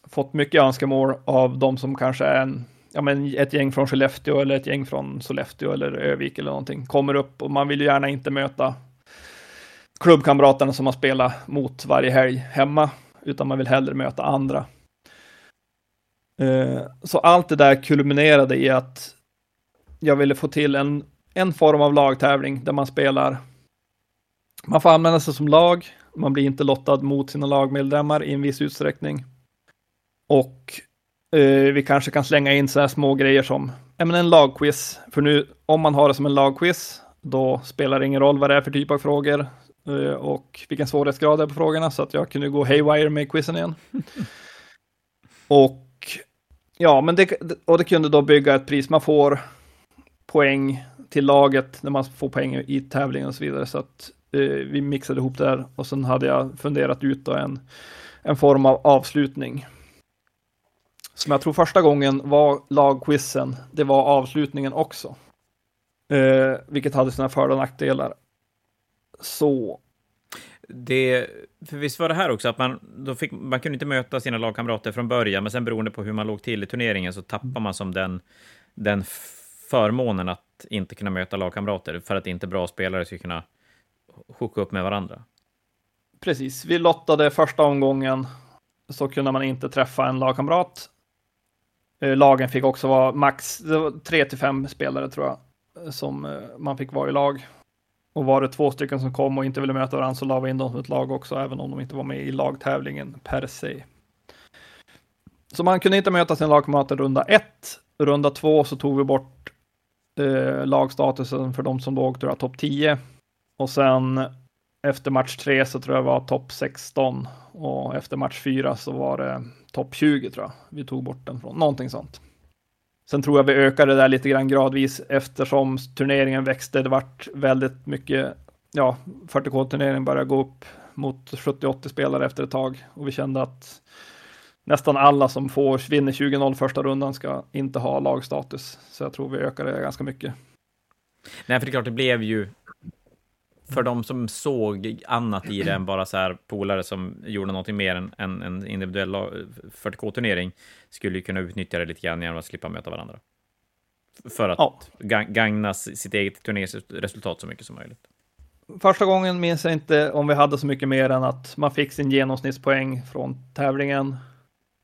fått mycket önskemål av de som kanske är en, ja men ett gäng från Skellefteå eller ett gäng från Sollefteå eller Övik eller någonting kommer upp och man vill ju gärna inte möta klubbkamraterna som man spelar mot varje helg hemma, utan man vill hellre möta andra. Eh, så allt det där kulminerade i att jag ville få till en, en form av lagtävling där man spelar. Man får använda sig som lag. Man blir inte lottad mot sina lagmedlemmar i en viss utsträckning. Och eh, vi kanske kan slänga in så här små grejer som men en lagquiz. För nu, om man har det som en lagquiz, då spelar det ingen roll vad det är för typ av frågor eh, och vilken svårighetsgrad det är på frågorna, så att jag kunde gå haywire med quizen igen. (laughs) och ja, men det, och det kunde då bygga ett pris. Man får poäng till laget när man får poäng i tävlingen och så vidare. Så att Eh, vi mixade ihop det här och sen hade jag funderat ut en, en form av avslutning. Som jag tror första gången var lagquizen. Det var avslutningen också. Eh, vilket hade sina för och nackdelar. Så. Det, för visst var det här också att man, då fick, man kunde inte möta sina lagkamrater från början, men sen beroende på hur man låg till i turneringen så tappar man som den, den förmånen att inte kunna möta lagkamrater för att inte bra spelare ska kunna hooka upp med varandra. Precis, vi lottade första omgången så kunde man inte träffa en lagkamrat. Eh, lagen fick också vara max, det var tre till fem spelare tror jag, som eh, man fick vara i lag. Och var det två stycken som kom och inte ville möta varandra så la vi in dem som ett lag också, även om de inte var med i lagtävlingen per se. Så man kunde inte möta sin lagkamrat i runda ett. Runda två så tog vi bort eh, lagstatusen för de som låg åkte topp 10. Och sen efter match 3 så tror jag var topp 16 och efter match 4 så var det topp 20 tror jag. Vi tog bort den från någonting sånt. Sen tror jag vi ökade det där lite grann gradvis eftersom turneringen växte. Det vart väldigt mycket, ja, 40K-turneringen började gå upp mot 70-80 spelare efter ett tag och vi kände att nästan alla som får vinner 20-0 första rundan ska inte ha lagstatus. Så jag tror vi ökade det ganska mycket. Nej, för det är klart, det blev ju för de som såg annat i det än bara så här polare som gjorde någonting mer än en, en individuell 40K-turnering skulle ju kunna utnyttja det lite grann genom att slippa möta varandra. För att ja. gagna sitt eget turneringsresultat så mycket som möjligt. Första gången minns jag inte om vi hade så mycket mer än att man fick sin genomsnittspoäng från tävlingen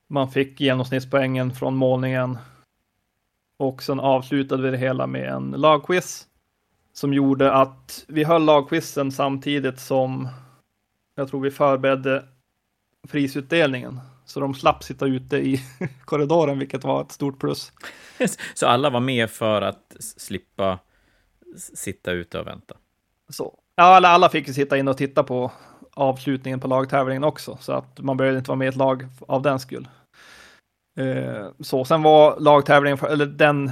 man fick genomsnittspoängen från målningen. Och sen avslutade vi det hela med en lagquiz som gjorde att vi höll lagquizen samtidigt som jag tror vi förberedde prisutdelningen. Så de slapp sitta ute i (laughs) korridoren, vilket var ett stort plus. Så alla var med för att slippa sitta ute och vänta? Så. Ja, alla, alla fick sitta in och titta på avslutningen på lagtävlingen också, så att man behövde inte vara med i ett lag av den skull. Eh, så sen var lagtävlingen, eller den,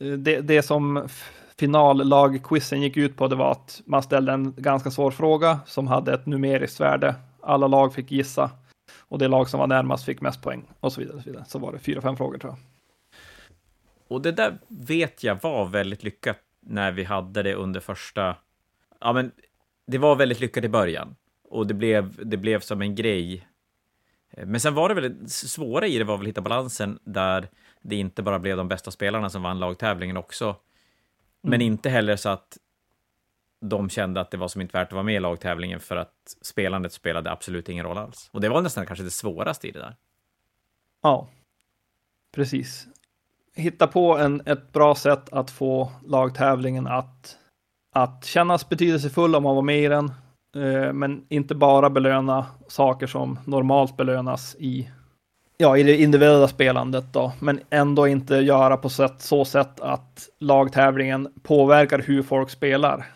eh, det, det som finallagquizen gick ut på, det var att man ställde en ganska svår fråga som hade ett numeriskt värde. Alla lag fick gissa och det lag som var närmast fick mest poäng och så vidare. Och så, vidare. så var det fyra, fem frågor tror jag. Och det där vet jag var väldigt lyckat när vi hade det under första... Ja, men det var väldigt lyckat i början och det blev, det blev som en grej men sen var det väl svåra i det var väl att hitta balansen där det inte bara blev de bästa spelarna som vann lagtävlingen också. Mm. Men inte heller så att de kände att det var som inte värt att vara med i lagtävlingen för att spelandet spelade absolut ingen roll alls. Och det var nästan kanske det svåraste i det där. Ja, precis. Hitta på en, ett bra sätt att få lagtävlingen att, att kännas betydelsefull om man var med i den Eh, men inte bara belöna saker som normalt belönas i, ja, i det individuella spelandet då, men ändå inte göra på sätt, så sätt att lagtävlingen påverkar hur folk spelar.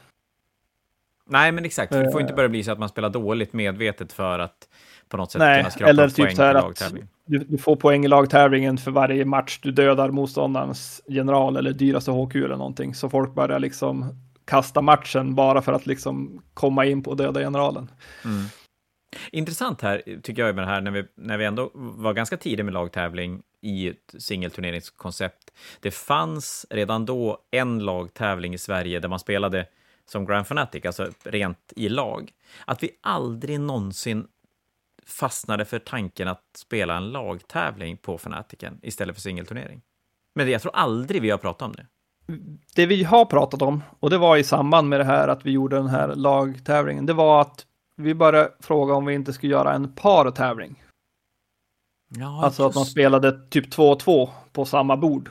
Nej, men exakt. Det får inte börja bli så att man spelar dåligt medvetet för att på något sätt Nej, kunna skrapa eller typ poäng så här att du, du, får poäng i lagtävlingen för varje match du dödar motståndarens general eller dyraste HQ eller någonting. Så folk börjar liksom kasta matchen bara för att liksom komma in på döda generalen. Mm. Intressant här, tycker jag, med det här, när vi, när vi ändå var ganska tidiga med lagtävling i ett singelturneringskoncept. Det fanns redan då en lagtävling i Sverige där man spelade som Grand Fanatic, alltså rent i lag. Att vi aldrig någonsin fastnade för tanken att spela en lagtävling på Fanatiken istället för singelturnering. Men jag tror aldrig vi har pratat om det det vi har pratat om, och det var i samband med det här att vi gjorde den här lagtävlingen, det var att vi började fråga om vi inte skulle göra en partävling. Ja, alltså just... att man spelade typ 2-2 på samma bord.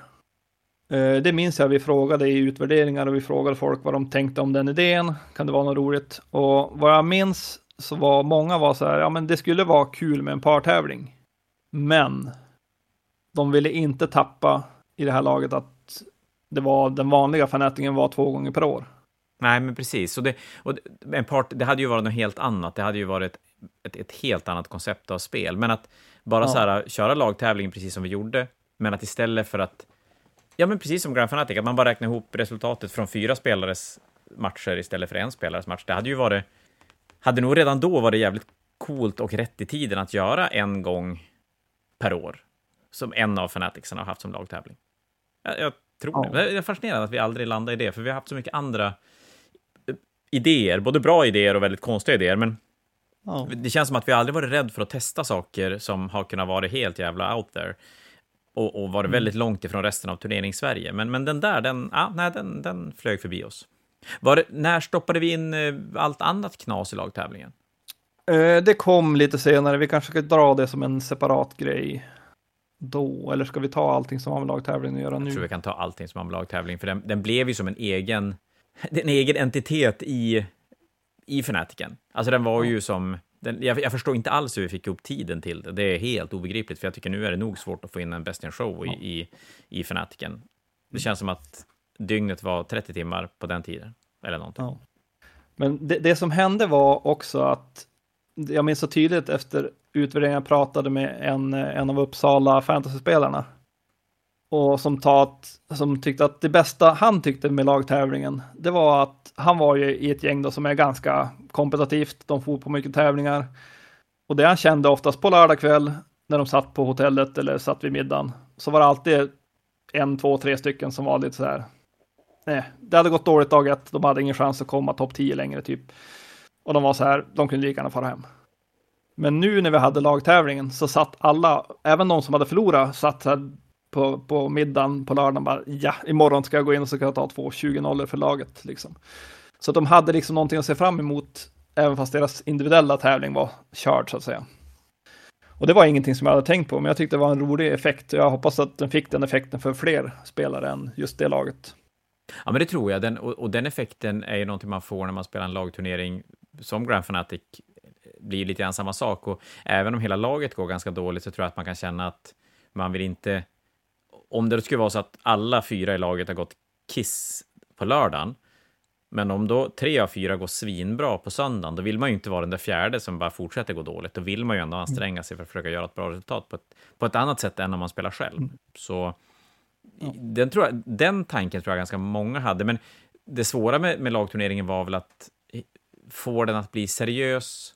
Eh, det minns jag vi frågade i utvärderingar och vi frågade folk vad de tänkte om den idén. Kan det vara något roligt? Och vad jag minns så var många var så här, ja men det skulle vara kul med en partävling. Men de ville inte tappa i det här laget att det var den vanliga fanatingen var två gånger per år. Nej, men precis. Och det, och en part, det hade ju varit något helt annat. Det hade ju varit ett, ett, helt annat koncept av spel. Men att bara ja. så här, köra lagtävling precis som vi gjorde, men att istället för att... Ja, men precis som Grand Fanatic, att man bara räknar ihop resultatet från fyra spelares matcher istället för en spelares match. Det hade ju varit... Hade nog redan då varit jävligt coolt och rätt i tiden att göra en gång per år, som en av Fanaticsarna har haft som lagtävling. Jag, jag tror ja. det. Det är fascinerande att vi aldrig landade i det, för vi har haft så mycket andra idéer, både bra idéer och väldigt konstiga idéer, men ja. det känns som att vi aldrig varit rädda för att testa saker som har kunnat vara helt jävla out there och, och varit mm. väldigt långt ifrån resten av turnering-Sverige. Men, men den där, den, ah, nej, den, den flög förbi oss. Var, när stoppade vi in eh, allt annat knas i lagtävlingen? Eh, det kom lite senare. Vi kanske ska dra det som en separat grej då, eller ska vi ta allting som har med lagtävling att göra nu? Jag tror vi kan ta allting som har med lagtävling, för den, den blev ju som en egen (laughs) en egen entitet i, i Fanatiken. Alltså den var ju som... Den, jag, jag, förstår inte alls hur vi fick upp tiden till det. Det är helt obegripligt, för jag tycker nu är det nog svårt att få in en Best in Show i, i, i Fanatiken. Det känns som att dygnet var 30 timmar på den tiden, eller någonting. Ja. Men det, det, som hände var också att jag minns så tydligt efter utvärderingen jag pratade med en, en av Uppsala fantasy-spelarna och som, tat, som tyckte att det bästa han tyckte med lagtävlingen, det var att han var ju i ett gäng då som är ganska kompetitivt. De får på mycket tävlingar. Och det han kände oftast på lördag kväll när de satt på hotellet eller satt vid middagen, så var det alltid en, två, tre stycken som var lite så här. Nej, det hade gått dåligt dag ett. De hade ingen chans att komma topp 10 längre typ. Och de var så här, de kunde lika gärna fara hem. Men nu när vi hade lagtävlingen så satt alla, även de som hade förlorat, satt så här på, på middagen på lördagen bara ja, imorgon ska jag gå in och så kan jag ta två 20-0 för laget liksom. Så de hade liksom någonting att se fram emot, även fast deras individuella tävling var körd så att säga. Och det var ingenting som jag hade tänkt på, men jag tyckte det var en rolig effekt. Jag hoppas att den fick den effekten för fler spelare än just det laget. Ja, men det tror jag. Den, och, och, den effekten är ju någonting man får när man spelar en lagturnering som Grand Fanatic eh, blir lite grann samma sak. Och även om hela laget går ganska dåligt så tror jag att man kan känna att man vill inte om det skulle vara så att alla fyra i laget har gått kiss på lördagen, men om då tre av fyra går svinbra på söndagen, då vill man ju inte vara den där fjärde som bara fortsätter gå dåligt. Då vill man ju ändå anstränga sig för att försöka göra ett bra resultat på ett, på ett annat sätt än om man spelar själv. Mm. Så den, tror jag, den tanken tror jag ganska många hade, men det svåra med, med lagturneringen var väl att få den att bli seriös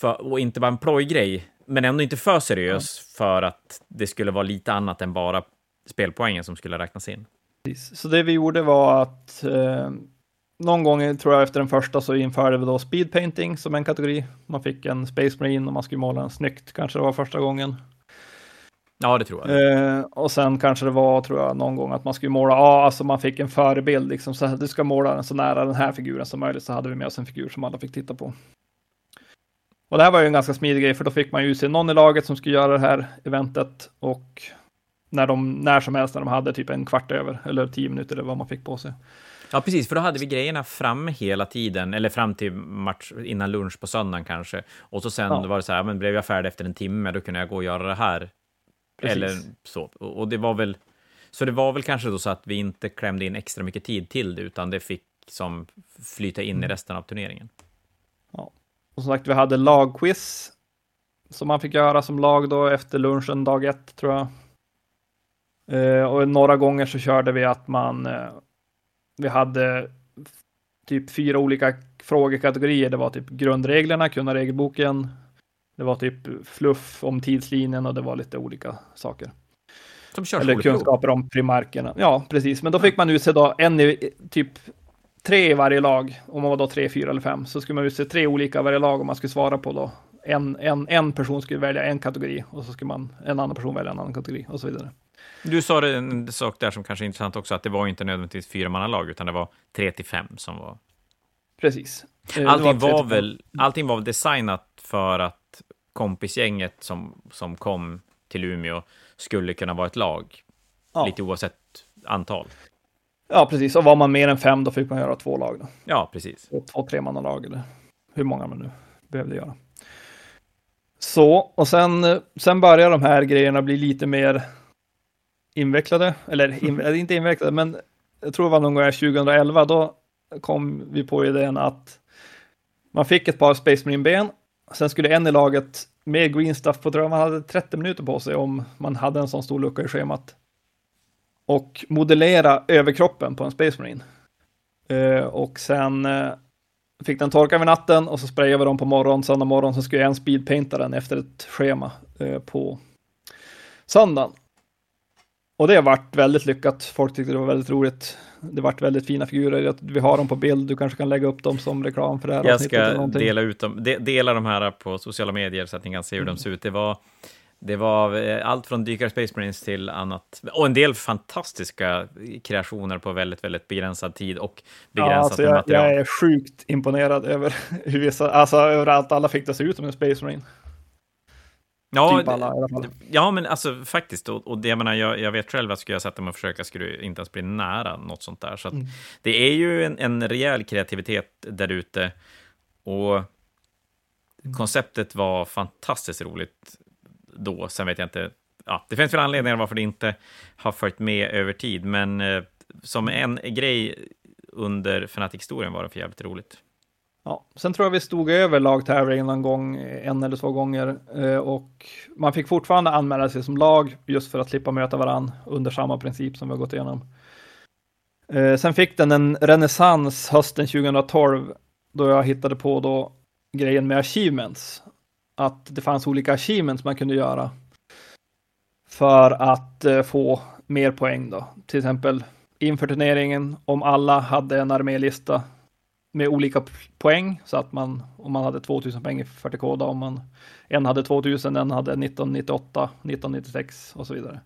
för, och inte bara en plojgrej, men ändå inte för seriös mm. för att det skulle vara lite annat än bara spelpoängen som skulle räknas in. Så det vi gjorde var att eh, någon gång, tror jag efter den första, så införde vi då speed painting som en kategori. Man fick en Space Marine och man skulle måla den snyggt, kanske det var första gången. Ja, det tror jag. Eh, och sen kanske det var, tror jag, någon gång att man skulle måla, ja, alltså man fick en förebild, liksom, så du ska måla den så nära den här figuren som möjligt, så hade vi med oss en figur som alla fick titta på. Och det här var ju en ganska smidig grej, för då fick man ju utse någon i laget som skulle göra det här eventet och när, de, när som helst när de hade typ en kvart över eller tio minuter eller vad man fick på sig. Ja, precis, för då hade vi grejerna framme hela tiden, eller fram till match, innan lunch på söndagen kanske. Och så sen ja. var det så här, men blev jag färdig efter en timme, då kunde jag gå och göra det här. Precis. Eller så. Och det var väl, så det var väl kanske då så att vi inte klämde in extra mycket tid till det, utan det fick som flyta in mm. i resten av turneringen. Ja, och som sagt, vi hade lagquiz som man fick göra som lag då efter lunchen dag ett, tror jag. Eh, och några gånger så körde vi att man, eh, vi hade typ fyra olika frågekategorier. Det var typ grundreglerna, kunna regelboken. Det var typ fluff om tidslinjen och det var lite olika saker. Som Eller kunskaper om primarkerna. Ja, precis. Men då fick man utse då en i, typ tre i varje lag. Om man var då tre, fyra eller fem så skulle man utse tre olika varje lag om man skulle svara på då. En, en, en person skulle välja en kategori och så skulle man en annan person välja en annan kategori och så vidare. Du sa en sak där som kanske är intressant också, att det var inte nödvändigtvis fyra lag utan det var tre till fem som var... Precis. Eh, allting var, var väl, allting var väl designat för att kompisgänget som, som kom till Umeå skulle kunna vara ett lag, ja. lite oavsett antal. Ja, precis. Och var man mer än fem, då fick man göra två lag. Då. Ja, precis. Två tremannalag, eller hur många man nu behövde göra. Så, och sen, sen börjar de här grejerna bli lite mer invecklade, eller in, (laughs) inte invecklade, men jag tror det var någon gång 2011, då kom vi på idén att man fick ett par Space Marine-ben, sen skulle en i laget med green stuff på tror man hade 30 minuter på sig om man hade en sån stor lucka i schemat. Och modellera överkroppen på en Space Marine. Uh, och sen uh, fick den torka över natten och så sprayade vi dem på morgonen. Söndag morgon så skulle jag en speedpainta den efter ett schema uh, på söndagen. Och det har varit väldigt lyckat. Folk tyckte det var väldigt roligt. Det varit väldigt fina figurer. Vi har dem på bild. Du kanske kan lägga upp dem som reklam för det här Jag ska dela ut dem. De, dela de här på sociala medier så att ni kan se hur mm. de ser ut. Det var, det var eh, allt från dykare Space Marines till annat. Och en del fantastiska kreationer på väldigt, väldigt begränsad tid och begränsat ja, alltså jag, material. Jag är sjukt imponerad över (laughs) hur vissa, alltså överallt alla fick det se ut som en Space Marine. Ja, typ alla, ja, men alltså faktiskt. Och, och det, jag, menar, jag, jag vet själv att skulle jag sätta mig och försöka skulle det inte ens bli nära något sånt där. Så mm. det är ju en, en rejäl kreativitet där ute. Och mm. konceptet var fantastiskt roligt då. Sen vet jag inte. Ja, det finns väl anledningar varför det inte har följt med över tid, men eh, som en grej under Fnatic-historien var det för jävligt roligt. Ja, sen tror jag vi stod över lagtävlingen någon gång, eh, en eller två gånger. Eh, och man fick fortfarande anmäla sig som lag just för att slippa möta varann under samma princip som vi har gått igenom. Eh, sen fick den en renässans hösten 2012 då jag hittade på då grejen med achievements. Att det fanns olika achievements man kunde göra för att få mer poäng då. Till exempel inför turneringen om alla hade en armélista med olika poäng så att man om man hade 2000 poäng i 40K då, om man en hade 2000, en hade 1998, 1996 och så vidare.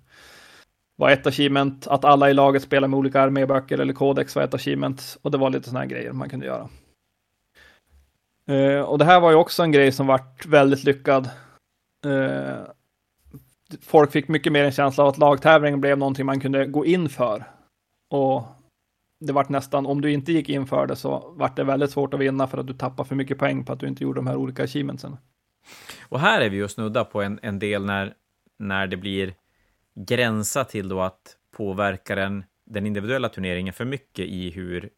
Var ett achievement att alla i laget spelar med olika arméböcker eller kodex var ett achievement och det var lite sådana här grejer man kunde göra. Uh, och det här var ju också en grej som vart väldigt lyckad. Uh, folk fick mycket mer en känsla av att lagtävlingen blev någonting man kunde gå in för. Och det vart nästan, om du inte gick in för det så vart det väldigt svårt att vinna för att du tappar för mycket poäng på att du inte gjorde de här olika achievementsen. Och här är vi ju snudda på en, en del när, när det blir gränsa till då att påverka den, den individuella turneringen för mycket i hur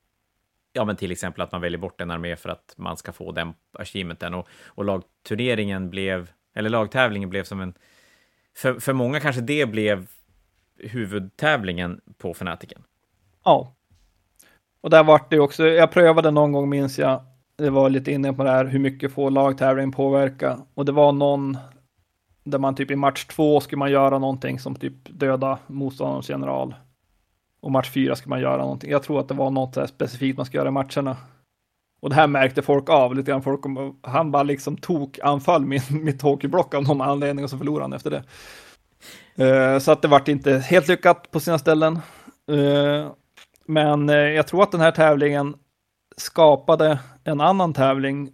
ja, men till exempel att man väljer bort en armé för att man ska få den achievementen och, och lagturneringen blev, eller lagtävlingen blev som en, för, för många kanske det blev huvudtävlingen på Fanatiken. Ja, och där vart det också, jag prövade någon gång minns jag, det var lite inne på det här hur mycket får lagtävling påverka. Och det var någon där man typ i match två skulle man göra någonting som typ döda motståndarens general. Och match fyra skulle man göra någonting. Jag tror att det var något specifikt man skulle göra i matcherna. Och det här märkte folk av lite grann. Folk, han bara liksom tok anfall min, (laughs) mitt hockeyblock av någon anledning och så förlorade han efter det. Uh, så att det vart inte helt lyckat på sina ställen. Uh, men uh, jag tror att den här tävlingen skapade en annan tävling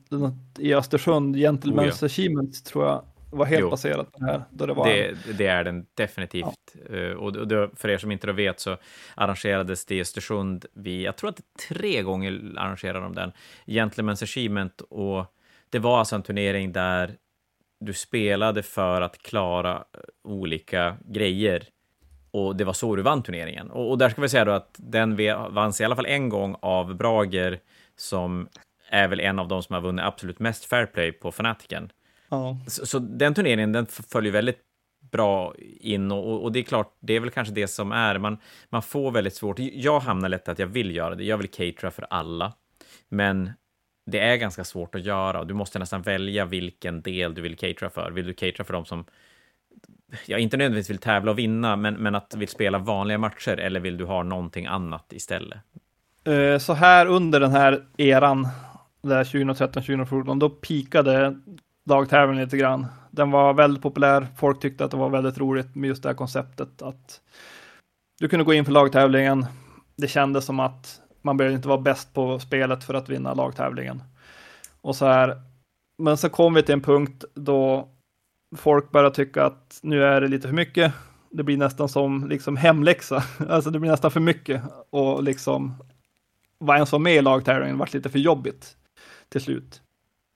i Östersund, Gentlemen's oh, ja. Achievements tror jag var helt jo. baserat på det här. Då det, var det, det är den definitivt. Ja. Uh, och det, för er som inte vet så arrangerades det i Östersund. Vi, jag tror att tre gånger arrangerade de den. Gentlemen's Achievement. Och det var alltså en turnering där du spelade för att klara eh, olika grejer. Och det var så du vann turneringen. Och, och där ska vi säga då att den vanns i alla fall en gång av Brager, som är väl en av de som har vunnit absolut mest fairplay på Fanatiken. Ja. Så, så, den turneringen den följer väldigt bra in och, och, det är klart, det är väl kanske det som är, man, man får väldigt svårt, jag hamnar lätt att jag vill göra det, jag vill catera för alla, men det är ganska svårt att göra och du måste nästan välja vilken del du vill catera för. Vill du catera för dem som ja, inte nödvändigtvis vill tävla och vinna, men, men att vill spela vanliga matcher eller vill du ha någonting annat istället? Eh, så här under den här eran, där 2013-2014, då pikade dagtävlingen lite grann. Den var väldigt populär. Folk tyckte att det var väldigt roligt med just det här konceptet att du kunde gå in för lagtävlingen. Det kändes som att man behövde inte vara bäst på spelet för att vinna lagtävlingen. Och så här. Men så kom vi till en punkt då folk började tycka att nu är det lite för mycket. Det blir nästan som liksom hemläxa. (laughs) Alltså det blir nästan för mycket och liksom vad ens var med i lagtävlingen vart lite för jobbigt till slut.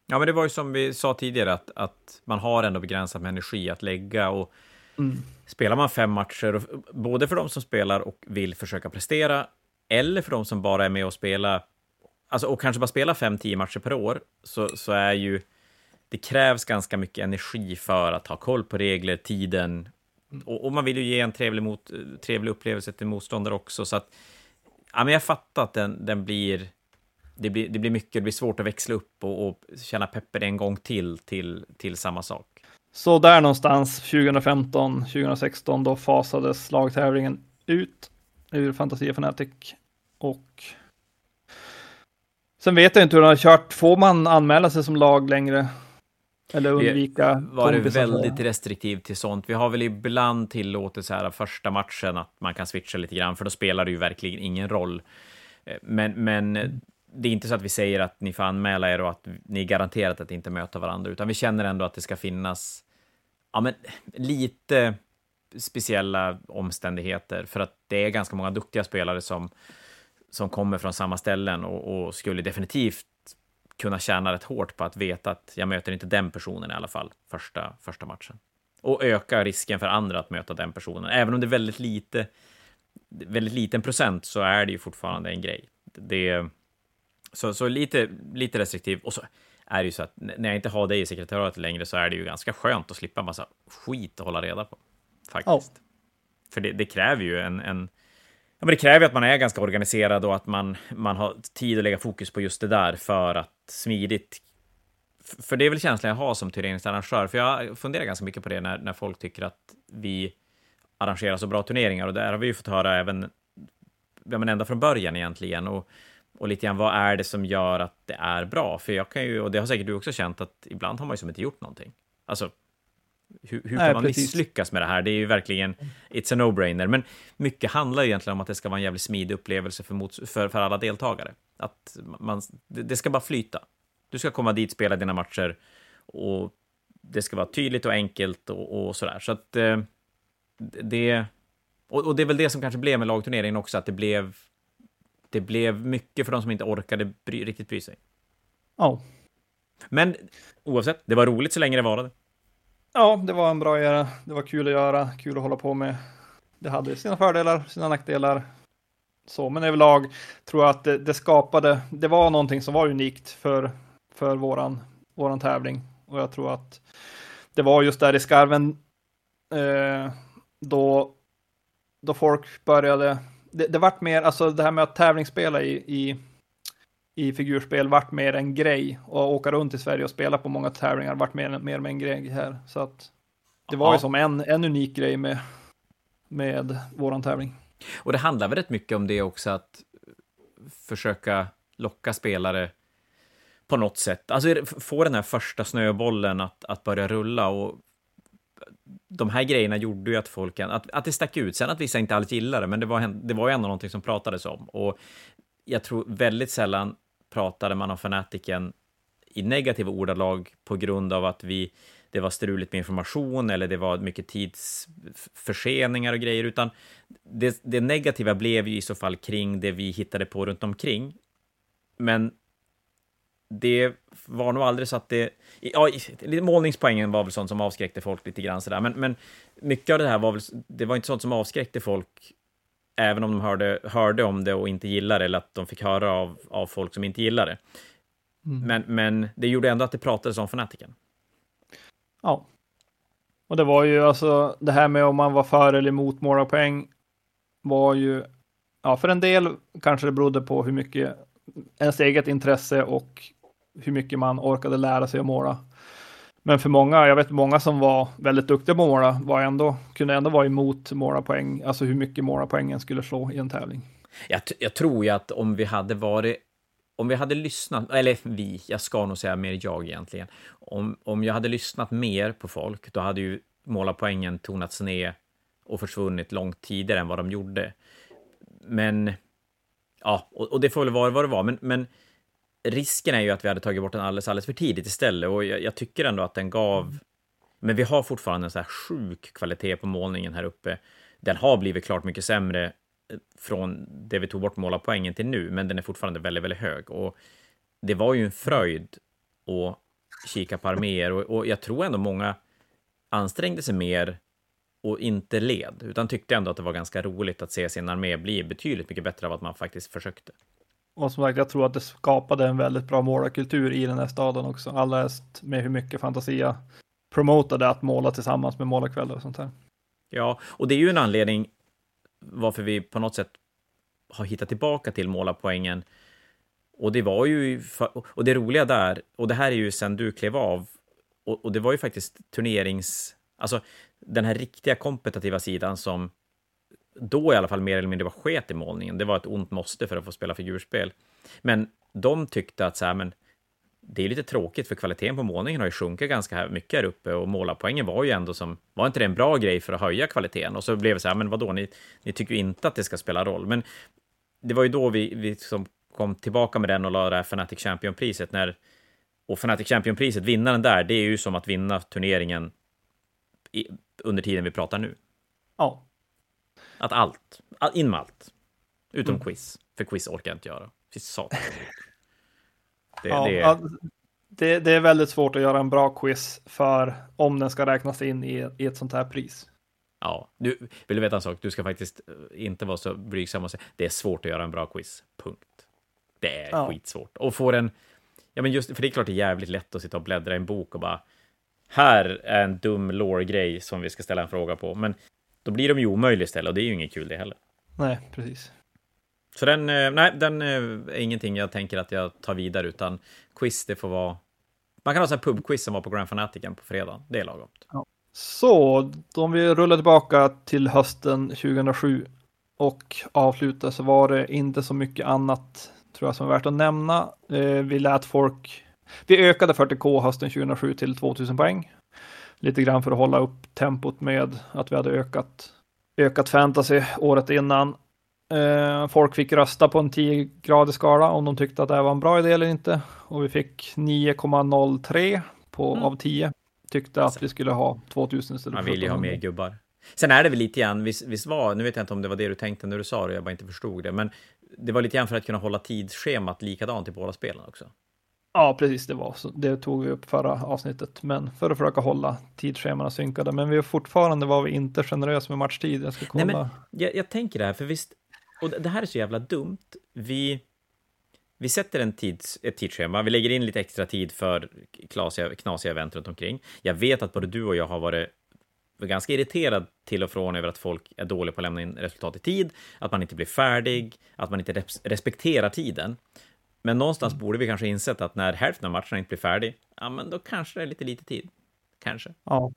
Ja, men det var ju som vi sa tidigare, att, att man har ändå begränsat med energi att lägga. Och mm. Spelar man fem matcher, och, både för de som spelar och vill försöka prestera, eller för de som bara är med och spelar, alltså och kanske bara spelar 5-10 matcher per år, så, så är ju, det krävs ganska mycket energi för att ha koll på regler, tiden, och, och man vill ju ge en trevlig, mot, trevlig upplevelse till motståndare också, så att, ja men jag fattar att den, den blir, det blir, det blir mycket, det blir svårt att växla upp och, och känna peppen en gång till, till, till samma sak. Så där någonstans 2015, 2016, då fasades lagtävlingen ut ur Fantasia Fanatic. Och sen vet jag inte hur de har kört. Får man anmäla sig som lag längre? Eller undvika Vi var det väldigt restriktivt till sånt. Vi har väl ibland tillåtit så här första matchen att man kan switcha lite grann, för då spelar det ju verkligen ingen roll. Eh, men, men det är inte så att vi säger att ni får anmäla er och att ni är garanterat att inte möta varandra, utan vi känner ändå att det ska finnas ja, men lite speciella omständigheter, för att det är ganska många duktiga spelare som, som kommer från samma ställen och, och skulle definitivt kunna tjäna rätt hårt på att veta att jag möter inte den personen i alla fall första, första matchen. Och öka risken för andra att möta den personen. Även om det är väldigt lite, väldigt liten procent så är det ju fortfarande en grej. Det, så, så lite, lite restriktiv. Och så är det ju så att när jag inte har dig i sekretariatet längre så är det ju ganska skönt att slippa massa skit att hålla reda på. Faktiskt. Oh. För det, det, kräver ju en, en men det kräver att man är ganska organiserad och att man, man har tid att lägga fokus på just det där för att smidigt... För det är väl känslan jag har som turneringsarrangör, för jag funderar ganska mycket på det när, när folk tycker att vi arrangerar så bra turneringar och där har vi ju fått höra även ja, men ända från början egentligen. Och och lite grann vad är det som gör att det är bra? För jag kan ju, och det har säkert du också känt, att ibland har man ju som inte gjort någonting. Alltså, hur, hur kan man precis. misslyckas med det här? Det är ju verkligen, it's a no-brainer. Men mycket handlar ju egentligen om att det ska vara en jävligt smidig upplevelse för, mot, för, för alla deltagare. Att man, det, det ska bara flyta. Du ska komma dit, spela dina matcher och det ska vara tydligt och enkelt och, och sådär. Så att eh, det... Och, och, det är väl det som kanske blev med lagturneringen också, att det blev det blev mycket för de som inte orkade bry, riktigt bry sig. Ja. Oh. Men oavsett, det var roligt så länge det varade. Ja, det var en bra era. Det var kul att göra, kul att hålla på med. Det hade sina fördelar, sina nackdelar. Så, men överlag tror jag att det, det skapade, det var någonting som var unikt för, för våran, våran tävling. Och jag tror att det var just där i skarven eh, då, då folk började det, det vart mer, alltså det här med att tävlingsspela i, i, i figurspel vart mer en grej och åka runt i Sverige och spela på många tävlingar vart mer, mer med en grej här. Så att det var ja. ju som en, en unik grej med, med våran tävling. Och det handlar väl rätt mycket om det också, att försöka locka spelare på något sätt. Alltså få den här första snöbollen att, att börja rulla och de här grejerna gjorde ju att folk, att, att det stack ut. Sen att vissa inte alls gillade det, men det var, det var ju ändå någonting som pratades om. Och jag tror väldigt sällan pratade man om fanatiken i negativa ordalag på grund av att vi, det var struligt med information eller det var mycket tidsförseningar och grejer, utan det, det negativa blev ju i så fall kring det vi hittade på runt omkring. Men det var nog aldrig så att det... Ja, målningspoängen var väl sånt som avskräckte folk lite grann sådär, men, men mycket av det här var väl... Det var inte sånt som avskräckte folk, även om de hörde, hörde om det och inte gillade eller att de fick höra av, av folk som inte gillade det. Mm. Men, men det gjorde ändå att det pratades om fanatiken. Ja. Och det var ju alltså det här med om man var för eller emot målarpoäng var ju, ja för en del kanske det berodde på hur mycket ens eget intresse och hur mycket man orkade lära sig att måla. Men för många, jag vet många som var väldigt duktiga på att måla, var ändå, kunde ändå vara emot målarpoäng, alltså hur mycket målarpoängen skulle slå i en tävling. Jag, jag tror ju att om vi hade varit om vi hade lyssnat, eller vi, jag ska nog säga mer jag egentligen. Om, om jag hade lyssnat mer på folk, då hade ju målarpoängen tonats ner och försvunnit långt tidigare än vad de gjorde. Men, ja, och, och det får väl vara vad det var, men, men risken är ju att vi hade tagit bort den alldeles, alldeles för tidigt istället och jag, jag tycker ändå att den gav... Men vi har fortfarande en så här sjuk kvalitet på målningen här uppe. Den har blivit klart mycket sämre eh, från det vi tog bort målarpoängen till nu, men den är fortfarande väldigt, väldigt hög. Och det var ju en fröjd att kika på arméer och, och jag tror ändå många ansträngde sig mer och inte led, utan tyckte ändå att det var ganska roligt att se sin armé bli betydligt mycket bättre av att man faktiskt försökte. Och som sagt, jag tror att det skapade en väldigt bra målarkultur i den här staden också. Allra helst med hur mycket Fantasia promotade att måla tillsammans med målarkvällar och sånt här. Ja, och det är ju en anledning varför vi på något sätt har hittat tillbaka till målarpoängen. Och det var ju, och det roliga där, och det här är ju sen du klev av, och, och det var ju faktiskt turnerings, alltså den här riktiga kompetitiva sidan som då i alla fall mer eller mindre var sket i målningen. Det var ett ont måste för att få spela figurspel. Men de tyckte att så här, men det är lite tråkigt för kvaliteten på målningen har ju sjunkit ganska mycket här uppe och målarpoängen var ju ändå som, var inte det en bra grej för att höja kvaliteten? Och så blev det så här, men vadå, ni, ni tycker ju inte att det ska spela roll. Men det var ju då vi, vi som kom tillbaka med den och la det här Fnatic Champion-priset när, och Fnatic Champion-priset, vinnaren där, det är ju som att vinna turneringen i, under tiden vi pratar nu. Ja. Att allt, in med allt. Utom mm. quiz, för quiz orkar jag inte göra. Fy satan. Det, ja, det... Det, det, är väldigt svårt att göra en bra quiz för om den ska räknas in i, i ett sånt här pris. Ja, du vill du veta en sak? Du ska faktiskt eh, inte vara så blygsam och säga det är svårt att göra en bra quiz. Punkt. Det är ja. skitsvårt. Och få den, ja men just för det är klart det är jävligt lätt att sitta och bläddra i en bok och bara här är en dum lore-grej som vi ska ställa en fråga på. Men då blir de ju omöjliga istället och det är ju inget kul det heller. Nej, precis. Så den, eh, nej, den eh, är ingenting jag tänker att jag tar vidare, utan quiz, det får vara... Man kan ha en pubquiz som var på Grand Fanatiken på fredag. Det är lagom. Ja. Så, om vi rullar tillbaka till hösten 2007 och avslutar så var det inte så mycket annat tror jag som är värt att nämna. Eh, vi lät folk, vi ökade 40K hösten 2007 till 2000 poäng. Lite grann för att hålla upp tempot med att vi hade ökat, ökat fantasy året innan. Eh, folk fick rösta på en 10-gradig skala om de tyckte att det här var en bra idé eller inte. Och vi fick 9,03 på, mm. av 10. Tyckte att vi skulle ha 2000 istället Man vill ju ha mer gubbar. Sen är det väl lite grann, visst, visst var, nu vet jag inte om det var det du tänkte när du sa det, jag bara inte förstod det, men det var lite grann för att kunna hålla tidsschemat likadant i båda spelen också. Ja, precis det var så. Det tog vi upp förra avsnittet, men för att försöka hålla tidsschemana synkade. Men vi fortfarande var vi inte generösa med matchtid. Jag ska kolla. Nej, men jag, jag tänker det här, för visst, och det här är så jävla dumt. Vi, vi sätter en tids, ett tidsschema, vi lägger in lite extra tid för knasiga, knasiga event runt omkring. Jag vet att både du och jag har varit ganska irriterad till och från över att folk är dåliga på att lämna in resultat i tid, att man inte blir färdig, att man inte respekterar tiden. Men någonstans mm. borde vi kanske insett att när hälften av matcherna inte blir färdig, ja, men då kanske det är lite lite tid. Kanske. Ja.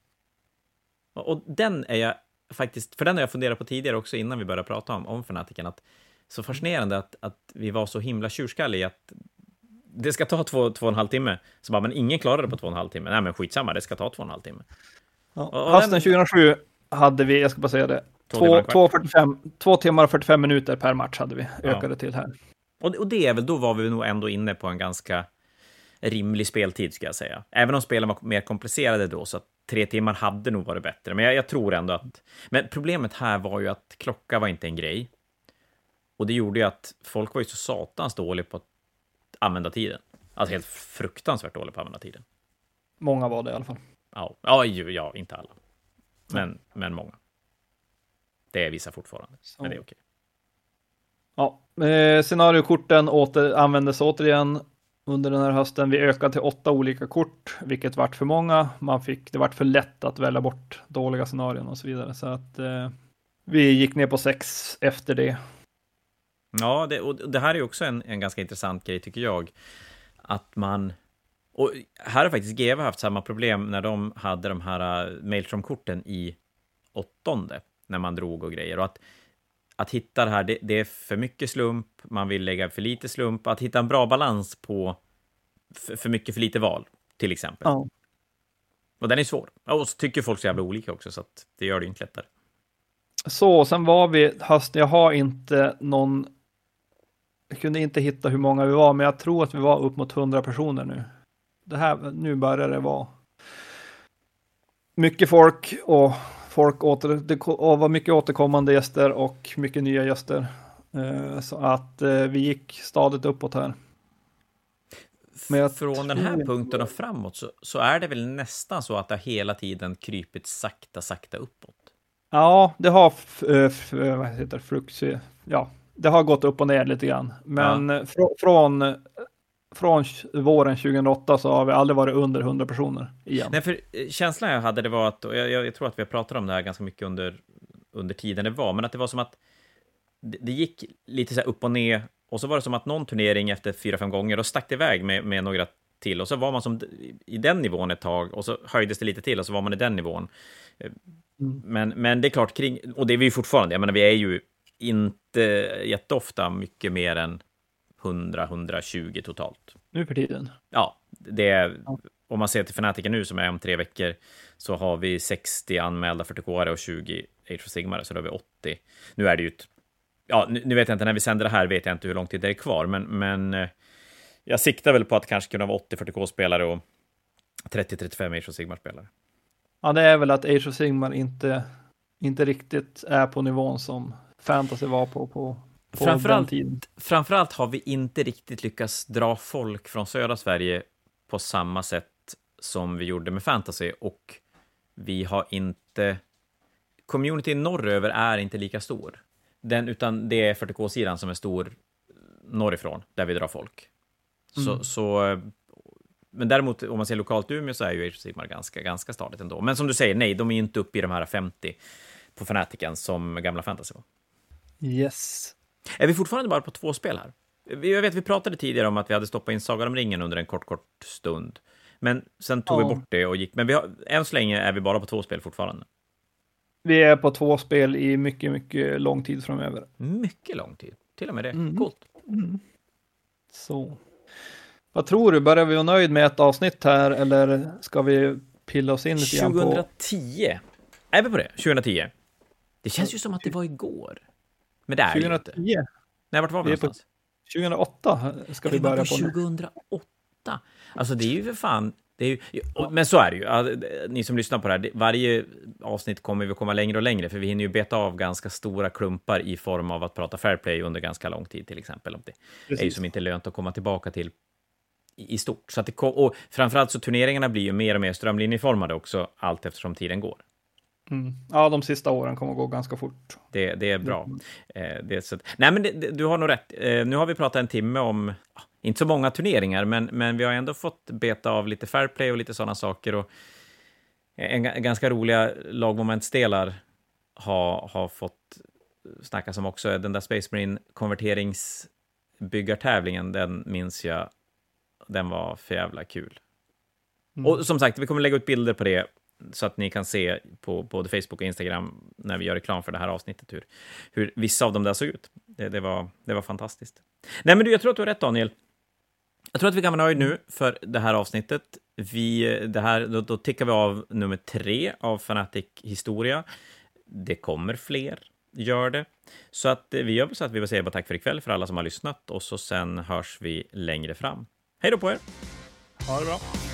Och, och den är jag faktiskt, för den har jag funderat på tidigare också innan vi började prata om, om fanatiken, att så fascinerande att, att vi var så himla tjurskalliga i att det ska ta två, två och en halv timme. Så bara, men ingen klarar det på två och en halv timme. Nej, men skitsamma, det ska ta två och en halv timme. Ja. Och, Hösten den... 2007 hade vi, jag ska bara säga det, två, två, 45, två timmar och 45 minuter per match hade vi, ökade ja. till här. Och, och det är väl, då var vi nog ändå inne på en ganska rimlig speltid, ska jag säga. Även om spelen var mer komplicerade då, så att tre timmar hade nog varit bättre. Men jag, jag, tror ändå att... Men problemet här var ju att klocka var inte en grej. Och det gjorde ju att folk var ju så satans dåliga på att använda tiden. Alltså helt fruktansvärt dåliga på att använda tiden. Många var det i alla fall. Ja, ja, ja inte alla. Men, men många. Det är vissa fortfarande, så. men det är okej. Eh, scenariokorten åter, användes återigen under den här hösten. Vi ökade till åtta olika kort, vilket vart för många. Man fick, det vart för lätt att välja bort dåliga scenarion och så vidare. Så att eh, vi gick ner på sex efter det. Ja, det, och det här är också en, en ganska intressant grej tycker jag. Att man och här har faktiskt GW haft samma problem när de hade de här eh, uh, Mailstrom-korten i åttonde, när man drog och grejer. Och att, att hitta det här, det, det, är för mycket slump, man vill lägga för lite slump. Att hitta en bra balans på för, för mycket, för lite val, till exempel. Ja. Och den är svår. Och så tycker folk så jävla olika också, så det gör det inte lättare. Så, sen var vi hösten, jag har inte någon jag kunde inte hitta hur många vi var, men jag tror att vi var upp mot 100 personer nu det här, nu börjar det vara mycket folk och folk åter, det var mycket återkommande gäster och mycket nya gäster. Eh, så att eh, vi gick stadigt uppåt här. Men Från den här punkten och framåt så, så, är det väl nästan så att det hela tiden krypit sakta, sakta uppåt. Ja, det har, vad heter flux, ja, det har gått upp och ner lite grann. Men ja. fr från, från våren 2008 så har vi aldrig varit under 100 personer igen. Nej, för känslan jag hade det var att, och jag, jag, tror att vi har pratat om det här ganska mycket under, under tiden det var, men att det var som att det, det gick lite så upp och ner och så var det som att någon turnering efter fyra, fem gånger, då stack det iväg med, med några till och så var man som i den nivån ett tag och så höjdes det lite till och så var man i den nivån. Mm. Men, men det är klart, kring, och det är vi fortfarande, jag menar vi är ju inte jätteofta mycket mer än 100-120 totalt. Nu för tiden? Ja, det är, ja. om man ser till Fanatiken nu som är om tre veckor så har vi 60 anmälda 40 och 20 Age of Sigmar, så då har vi 80. Nu är det ju ett, ja, nu, nu, vet jag inte, när vi sänder det här vet jag inte hur lång tid det är kvar, men, men eh, jag siktar väl på att kanske kunna vara 80 40K-spelare och 30-35 Age of Sigmar-spelare. Ja, det är väl att Age of Sigmar inte, inte riktigt är på nivån som fantasy var på, på framförallt. Framförallt har vi inte riktigt lyckats dra folk från södra Sverige på samma sätt som vi gjorde med fantasy och vi har inte... Communityn norröver är inte lika stor. Den, utan det är 40K-sidan som är stor norrifrån, där vi drar folk. Så, mm. så, men däremot, om man ser lokalt Umeå så är ju Age of ganska, ganska stadigt ändå. Men som du säger, nej, de är inte uppe i de här 50 på Fanatiken som gamla fantasy var. Yes. Är vi fortfarande bara på två spel här? Jag vet, vi pratade tidigare om att vi hade stoppat in Sagan om ringen under en kort, kort stund. Men sen tog ja. vi bort det och gick. Men vi har, än så länge är vi bara på två spel fortfarande. Vi är på två spel i mycket, mycket lång tid framöver. Mycket lång tid, till och med det. Mm. Coolt. Mm. Så. Vad tror du, börjar vi vara nöjd med ett avsnitt här eller ska vi pilla oss in lite grann på... 2010. Är vi på det? 2010? Det känns ju som att det var igår. Men det är 2010. det inte. Nej, vart var vi, vi någonstans? 2008 ska vi, vi börja på. 2008? Alltså det är ju för fan... Det är ju, men så är det ju. Ni som lyssnar på det här, varje avsnitt kommer vi komma längre och längre, för vi hinner ju beta av ganska stora klumpar i form av att prata fair play under ganska lång tid, till exempel. Det Precis. är ju som inte lönt att komma tillbaka till i stort. Så att det och framförallt så turneringarna blir ju mer och mer strömlinjeformade också, allt eftersom tiden går. Mm. Ja, de sista åren kommer att gå ganska fort. Det, det är bra. Mm. Det, så, nej, men det, du har nog rätt. Eh, nu har vi pratat en timme om, inte så många turneringar, men, men vi har ändå fått beta av lite fair play och lite sådana saker. Och en, en ganska roliga lagmomentsdelar har, har fått snackas om också. Den där Space Marine konverteringsbyggartävlingen, den minns jag. Den var för jävla kul. Mm. Och som sagt, vi kommer lägga ut bilder på det så att ni kan se på både Facebook och Instagram när vi gör reklam för det här avsnittet hur, hur vissa av dem där såg ut. Det, det, var, det var fantastiskt. Nej, men du, jag tror att du har rätt, Daniel. Jag tror att vi kan vara nöjda nu för det här avsnittet. Vi, det här, då, då tickar vi av nummer tre av Fanatic historia. Det kommer fler, gör det. Så att eh, vi gör så att vi vill säga bara tack för ikväll för alla som har lyssnat och så sen hörs vi längre fram. Hej då på er! Ha det bra!